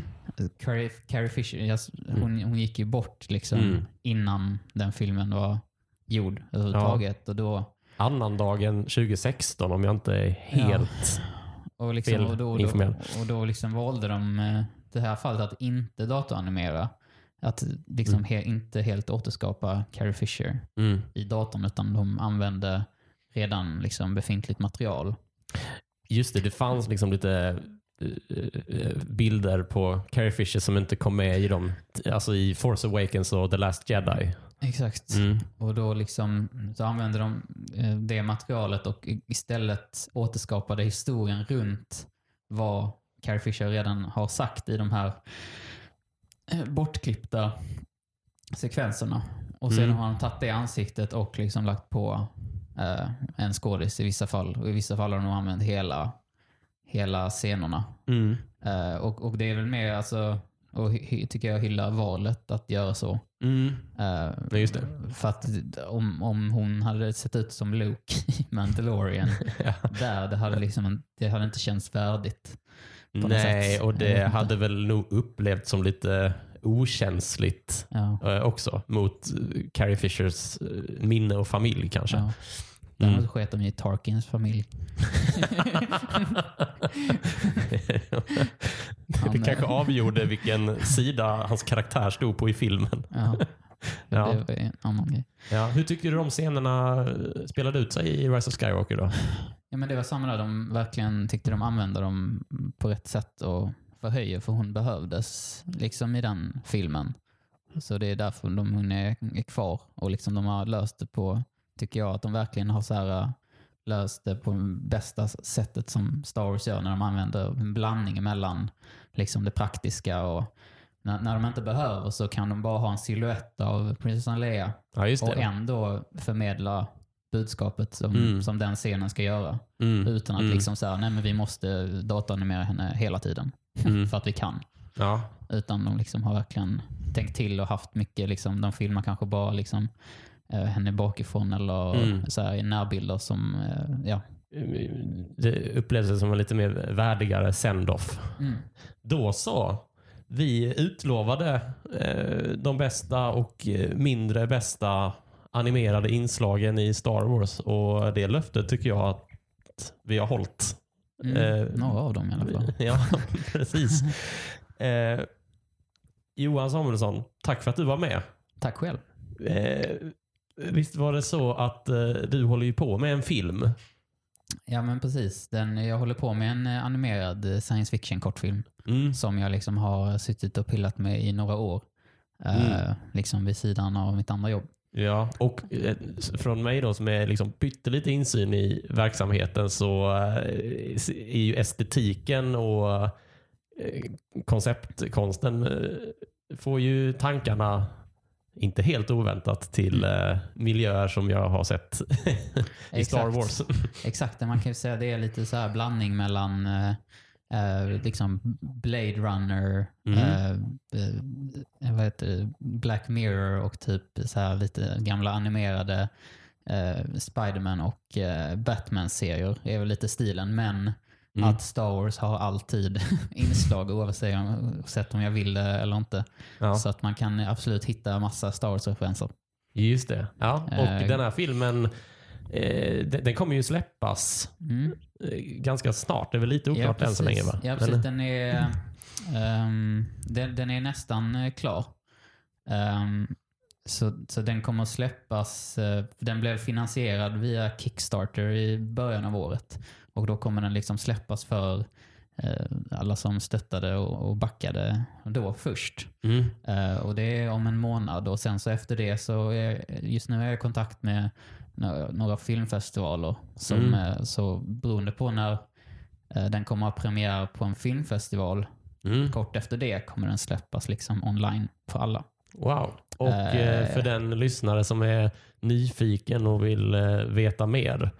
Carrie, Carrie Fisher, jag, hon, hon gick ju bort liksom Mm. innan den filmen var gjord överhuvudtaget. Och då Annandagen 2016 om jag inte är helt... Och, liksom, fel och då, då, informerad. och då liksom valde de eh, det här fallet att inte datoranimera. Att liksom he, inte helt återskapa Carrie Fisher Mm. i datorn utan de använde redan liksom befintligt material. Just det, det fanns liksom lite eh, bilder på Carrie Fisher som inte kom med i dem. Alltså i Force Awakens och The Last Jedi. Exakt. Mm. Och då liksom så använde de eh, det materialet och istället återskapade historien runt vad Carrie Fisher redan har sagt i de här eh, bortklippta sekvenserna. Och sedan Mm. har de tagit det ansiktet och liksom lagt på eh, en skådis i vissa fall. Och i vissa fall har de använt hela, hela scenerna. Mm. Eh, och, och det är väl mer, alltså, och tycker jag hylla valet att göra så. Mm. Ja, just det. För att om, om hon hade sett ut som Luke [laughs] i Mandalorian [laughs] Ja. där, det hade, liksom, det hade inte känts värdigt. Nej, och det inte. hade väl nog upplevts som lite okänsligt Ja, eh, också mot Carrie Fishers eh, minne och familj kanske. ja. Däremot Mm. sket de i Tarkins familj. [laughs] det kanske eh, avgjorde vilken sida hans karaktär stod på i filmen. Ja, [laughs] Ja. det var en annan grej. Ja. Hur tyckte du de scenerna eh, spelade ut sig i Rise of Skywalker då? Ja, men det var samma där. De verkligen tyckte de använde dem på rätt sätt och förhöjer för hon behövdes liksom i den filmen. Så det är därför de, hon är, är kvar och liksom de har löst det på, tycker jag, att de verkligen har så här, äh, löst det på bästa sättet som Star Wars gör när de använder en blandning mellan liksom det praktiska och när, när de inte behöver så kan de bara ha en silhuett av prinsessan Leia Ja, och ändå förmedla budskapet som, Mm. som den scenen ska göra. Mm. Utan att Mm. liksom säga, nej men vi måste dataanimera henne hela tiden. [laughs] Mm. för att vi kan. Ja. Utan de liksom har verkligen tänkt till och haft mycket, liksom, de filmar kanske bara liksom, eh, henne bakifrån eller Mm. så här, i närbilder som, eh, ja. Det upplevdes som en lite mer värdigare send-off. Mm. Då så. Vi utlovade eh, de bästa och eh, mindre bästa animerade inslagen i Star Wars och det löftet tycker jag att vi har hållit. Mm. Eh, Några av dem i alla fall. [laughs] Ja, precis. [laughs] Eh, Johan Samuelsson, tack för att du var med. Tack själv. Eh, visst var det så att eh, du håller ju på med en film? Ja men precis. Den, jag håller på med en eh, animerad eh, science fiction kortfilm Mm. som jag liksom har suttit och pillat med i några år. Eh, Mm. liksom vid sidan av mitt andra jobb. Ja, och eh, från mig då som är liksom pyttelite insyn i verksamheten så eh, är ju estetiken och eh, konceptkonsten eh, får ju tankarna inte helt oväntat till eh, miljöer som jag har sett [laughs] i Star Exakt. Wars. [laughs] Exakt, man kan ju säga det är lite så här blandning mellan eh, eh, liksom Blade Runner, Mm. eh, eh, vad heter det? Black Mirror och typ så här lite gamla animerade eh, Spiderman och eh, Batman-serier är väl lite stilen. Men Mm. att Star Wars har alltid [laughs] inslag oavsett om jag vill det eller inte. Ja, Så att man kan absolut hitta massa Star Wars-referenser. just det. Ja, och Eh. den här filmen eh, den, den kommer ju släppas Mm. eh, ganska snart. Det är väl lite oklart än så länge va? Ja, precis. Den är, ehm, den, den är nästan klar. Ehm, så, så den kommer att släppas. den blev finansierad via Kickstarter i början av året. Och då kommer den liksom släppas för eh, alla som stöttade och, backade då först. Mm. Eh, och det är om en månad och sen så efter det så är, just nu är jag i kontakt med några, filmfestivaler. Som, Mm. eh, Så beroende på när den kommer att ha premiär på en filmfestival, Mm. kort efter det kommer den släppas liksom online för alla. Wow. Och för den lyssnare som är nyfiken och vill veta mer.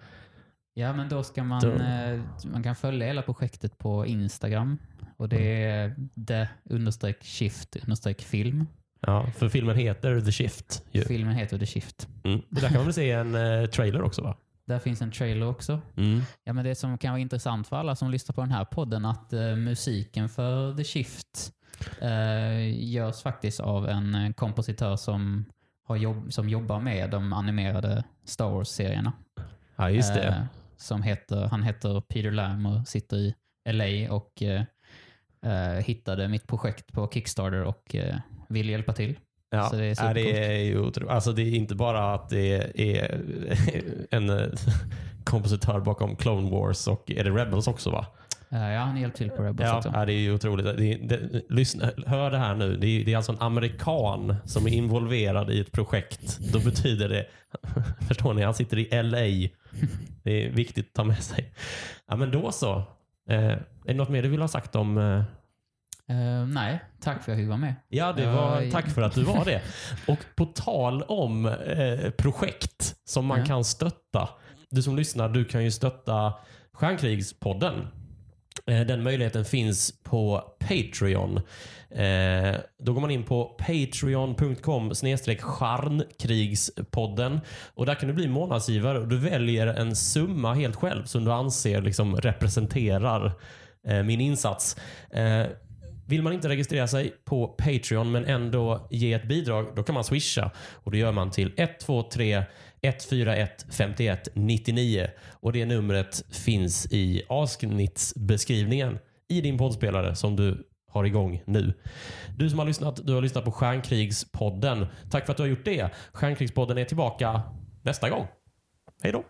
Ja, men då ska man, Då- eh, man kan följa hela projektet på Instagram. Och det är the understreck shift understreck film. Ja, för filmen heter The Shift. Ju. Filmen heter The Shift. Mm. Där kan man väl se en eh, trailer också va? Där finns en trailer också. Mm. Ja, men det som kan vara intressant för alla som lyssnar på den här podden att eh, musiken för The Shift eh, görs faktiskt av en kompositör som, har jobb, som jobbar med de animerade Star Wars-serierna. Ja, just det. Eh, som heter, han heter Peter Lam och sitter i LA och eh, eh, hittade mitt projekt på Kickstarter och eh, vill hjälpa till. Ja, så det är supercoolt. det är ju otro... Alltså det är inte bara att det är [laughs] en eh, [laughs] kompositör bakom Clone Wars och är det Rebels också va? Eh, ja, han hjälpte till på Rebels Ja, också. ja, det är ju otroligt. Det, det, lyssna, hör det här nu. Det är, det är alltså en amerikan som är involverad i ett projekt. Då betyder det, [laughs] förstår ni, han sitter i LA. [laughs] Det är viktigt att ta med sig. Ja, men då så. Eh, är det något mer du vill ha sagt om eh, Eh, nej, tack för att jag fick vara med. Ja, det var, ja. tack för att du var det. [laughs] Och på tal om eh, projekt som man Ja. kan stötta. Du som lyssnar, du kan ju stötta Stjärnkrigspodden. Eh, den möjligheten finns på Patreon. Eh, då går man in på patreon.com charnkrigspodden och där kan du bli månadsgivare och du väljer en summa helt själv som du anser liksom representerar eh, min insats. Vill man inte registrera sig på Patreon men ändå ge ett bidrag, då kan man swisha. Och det gör man till 123 141 51 99. Och det numret finns i avsnittsbeskrivningen i din poddspelare som du har igång nu. Du som har lyssnat, du har lyssnat på Stjärnkrigspodden. Tack för att du har gjort det. Stjärnkrigspodden är tillbaka nästa gång. Hej då!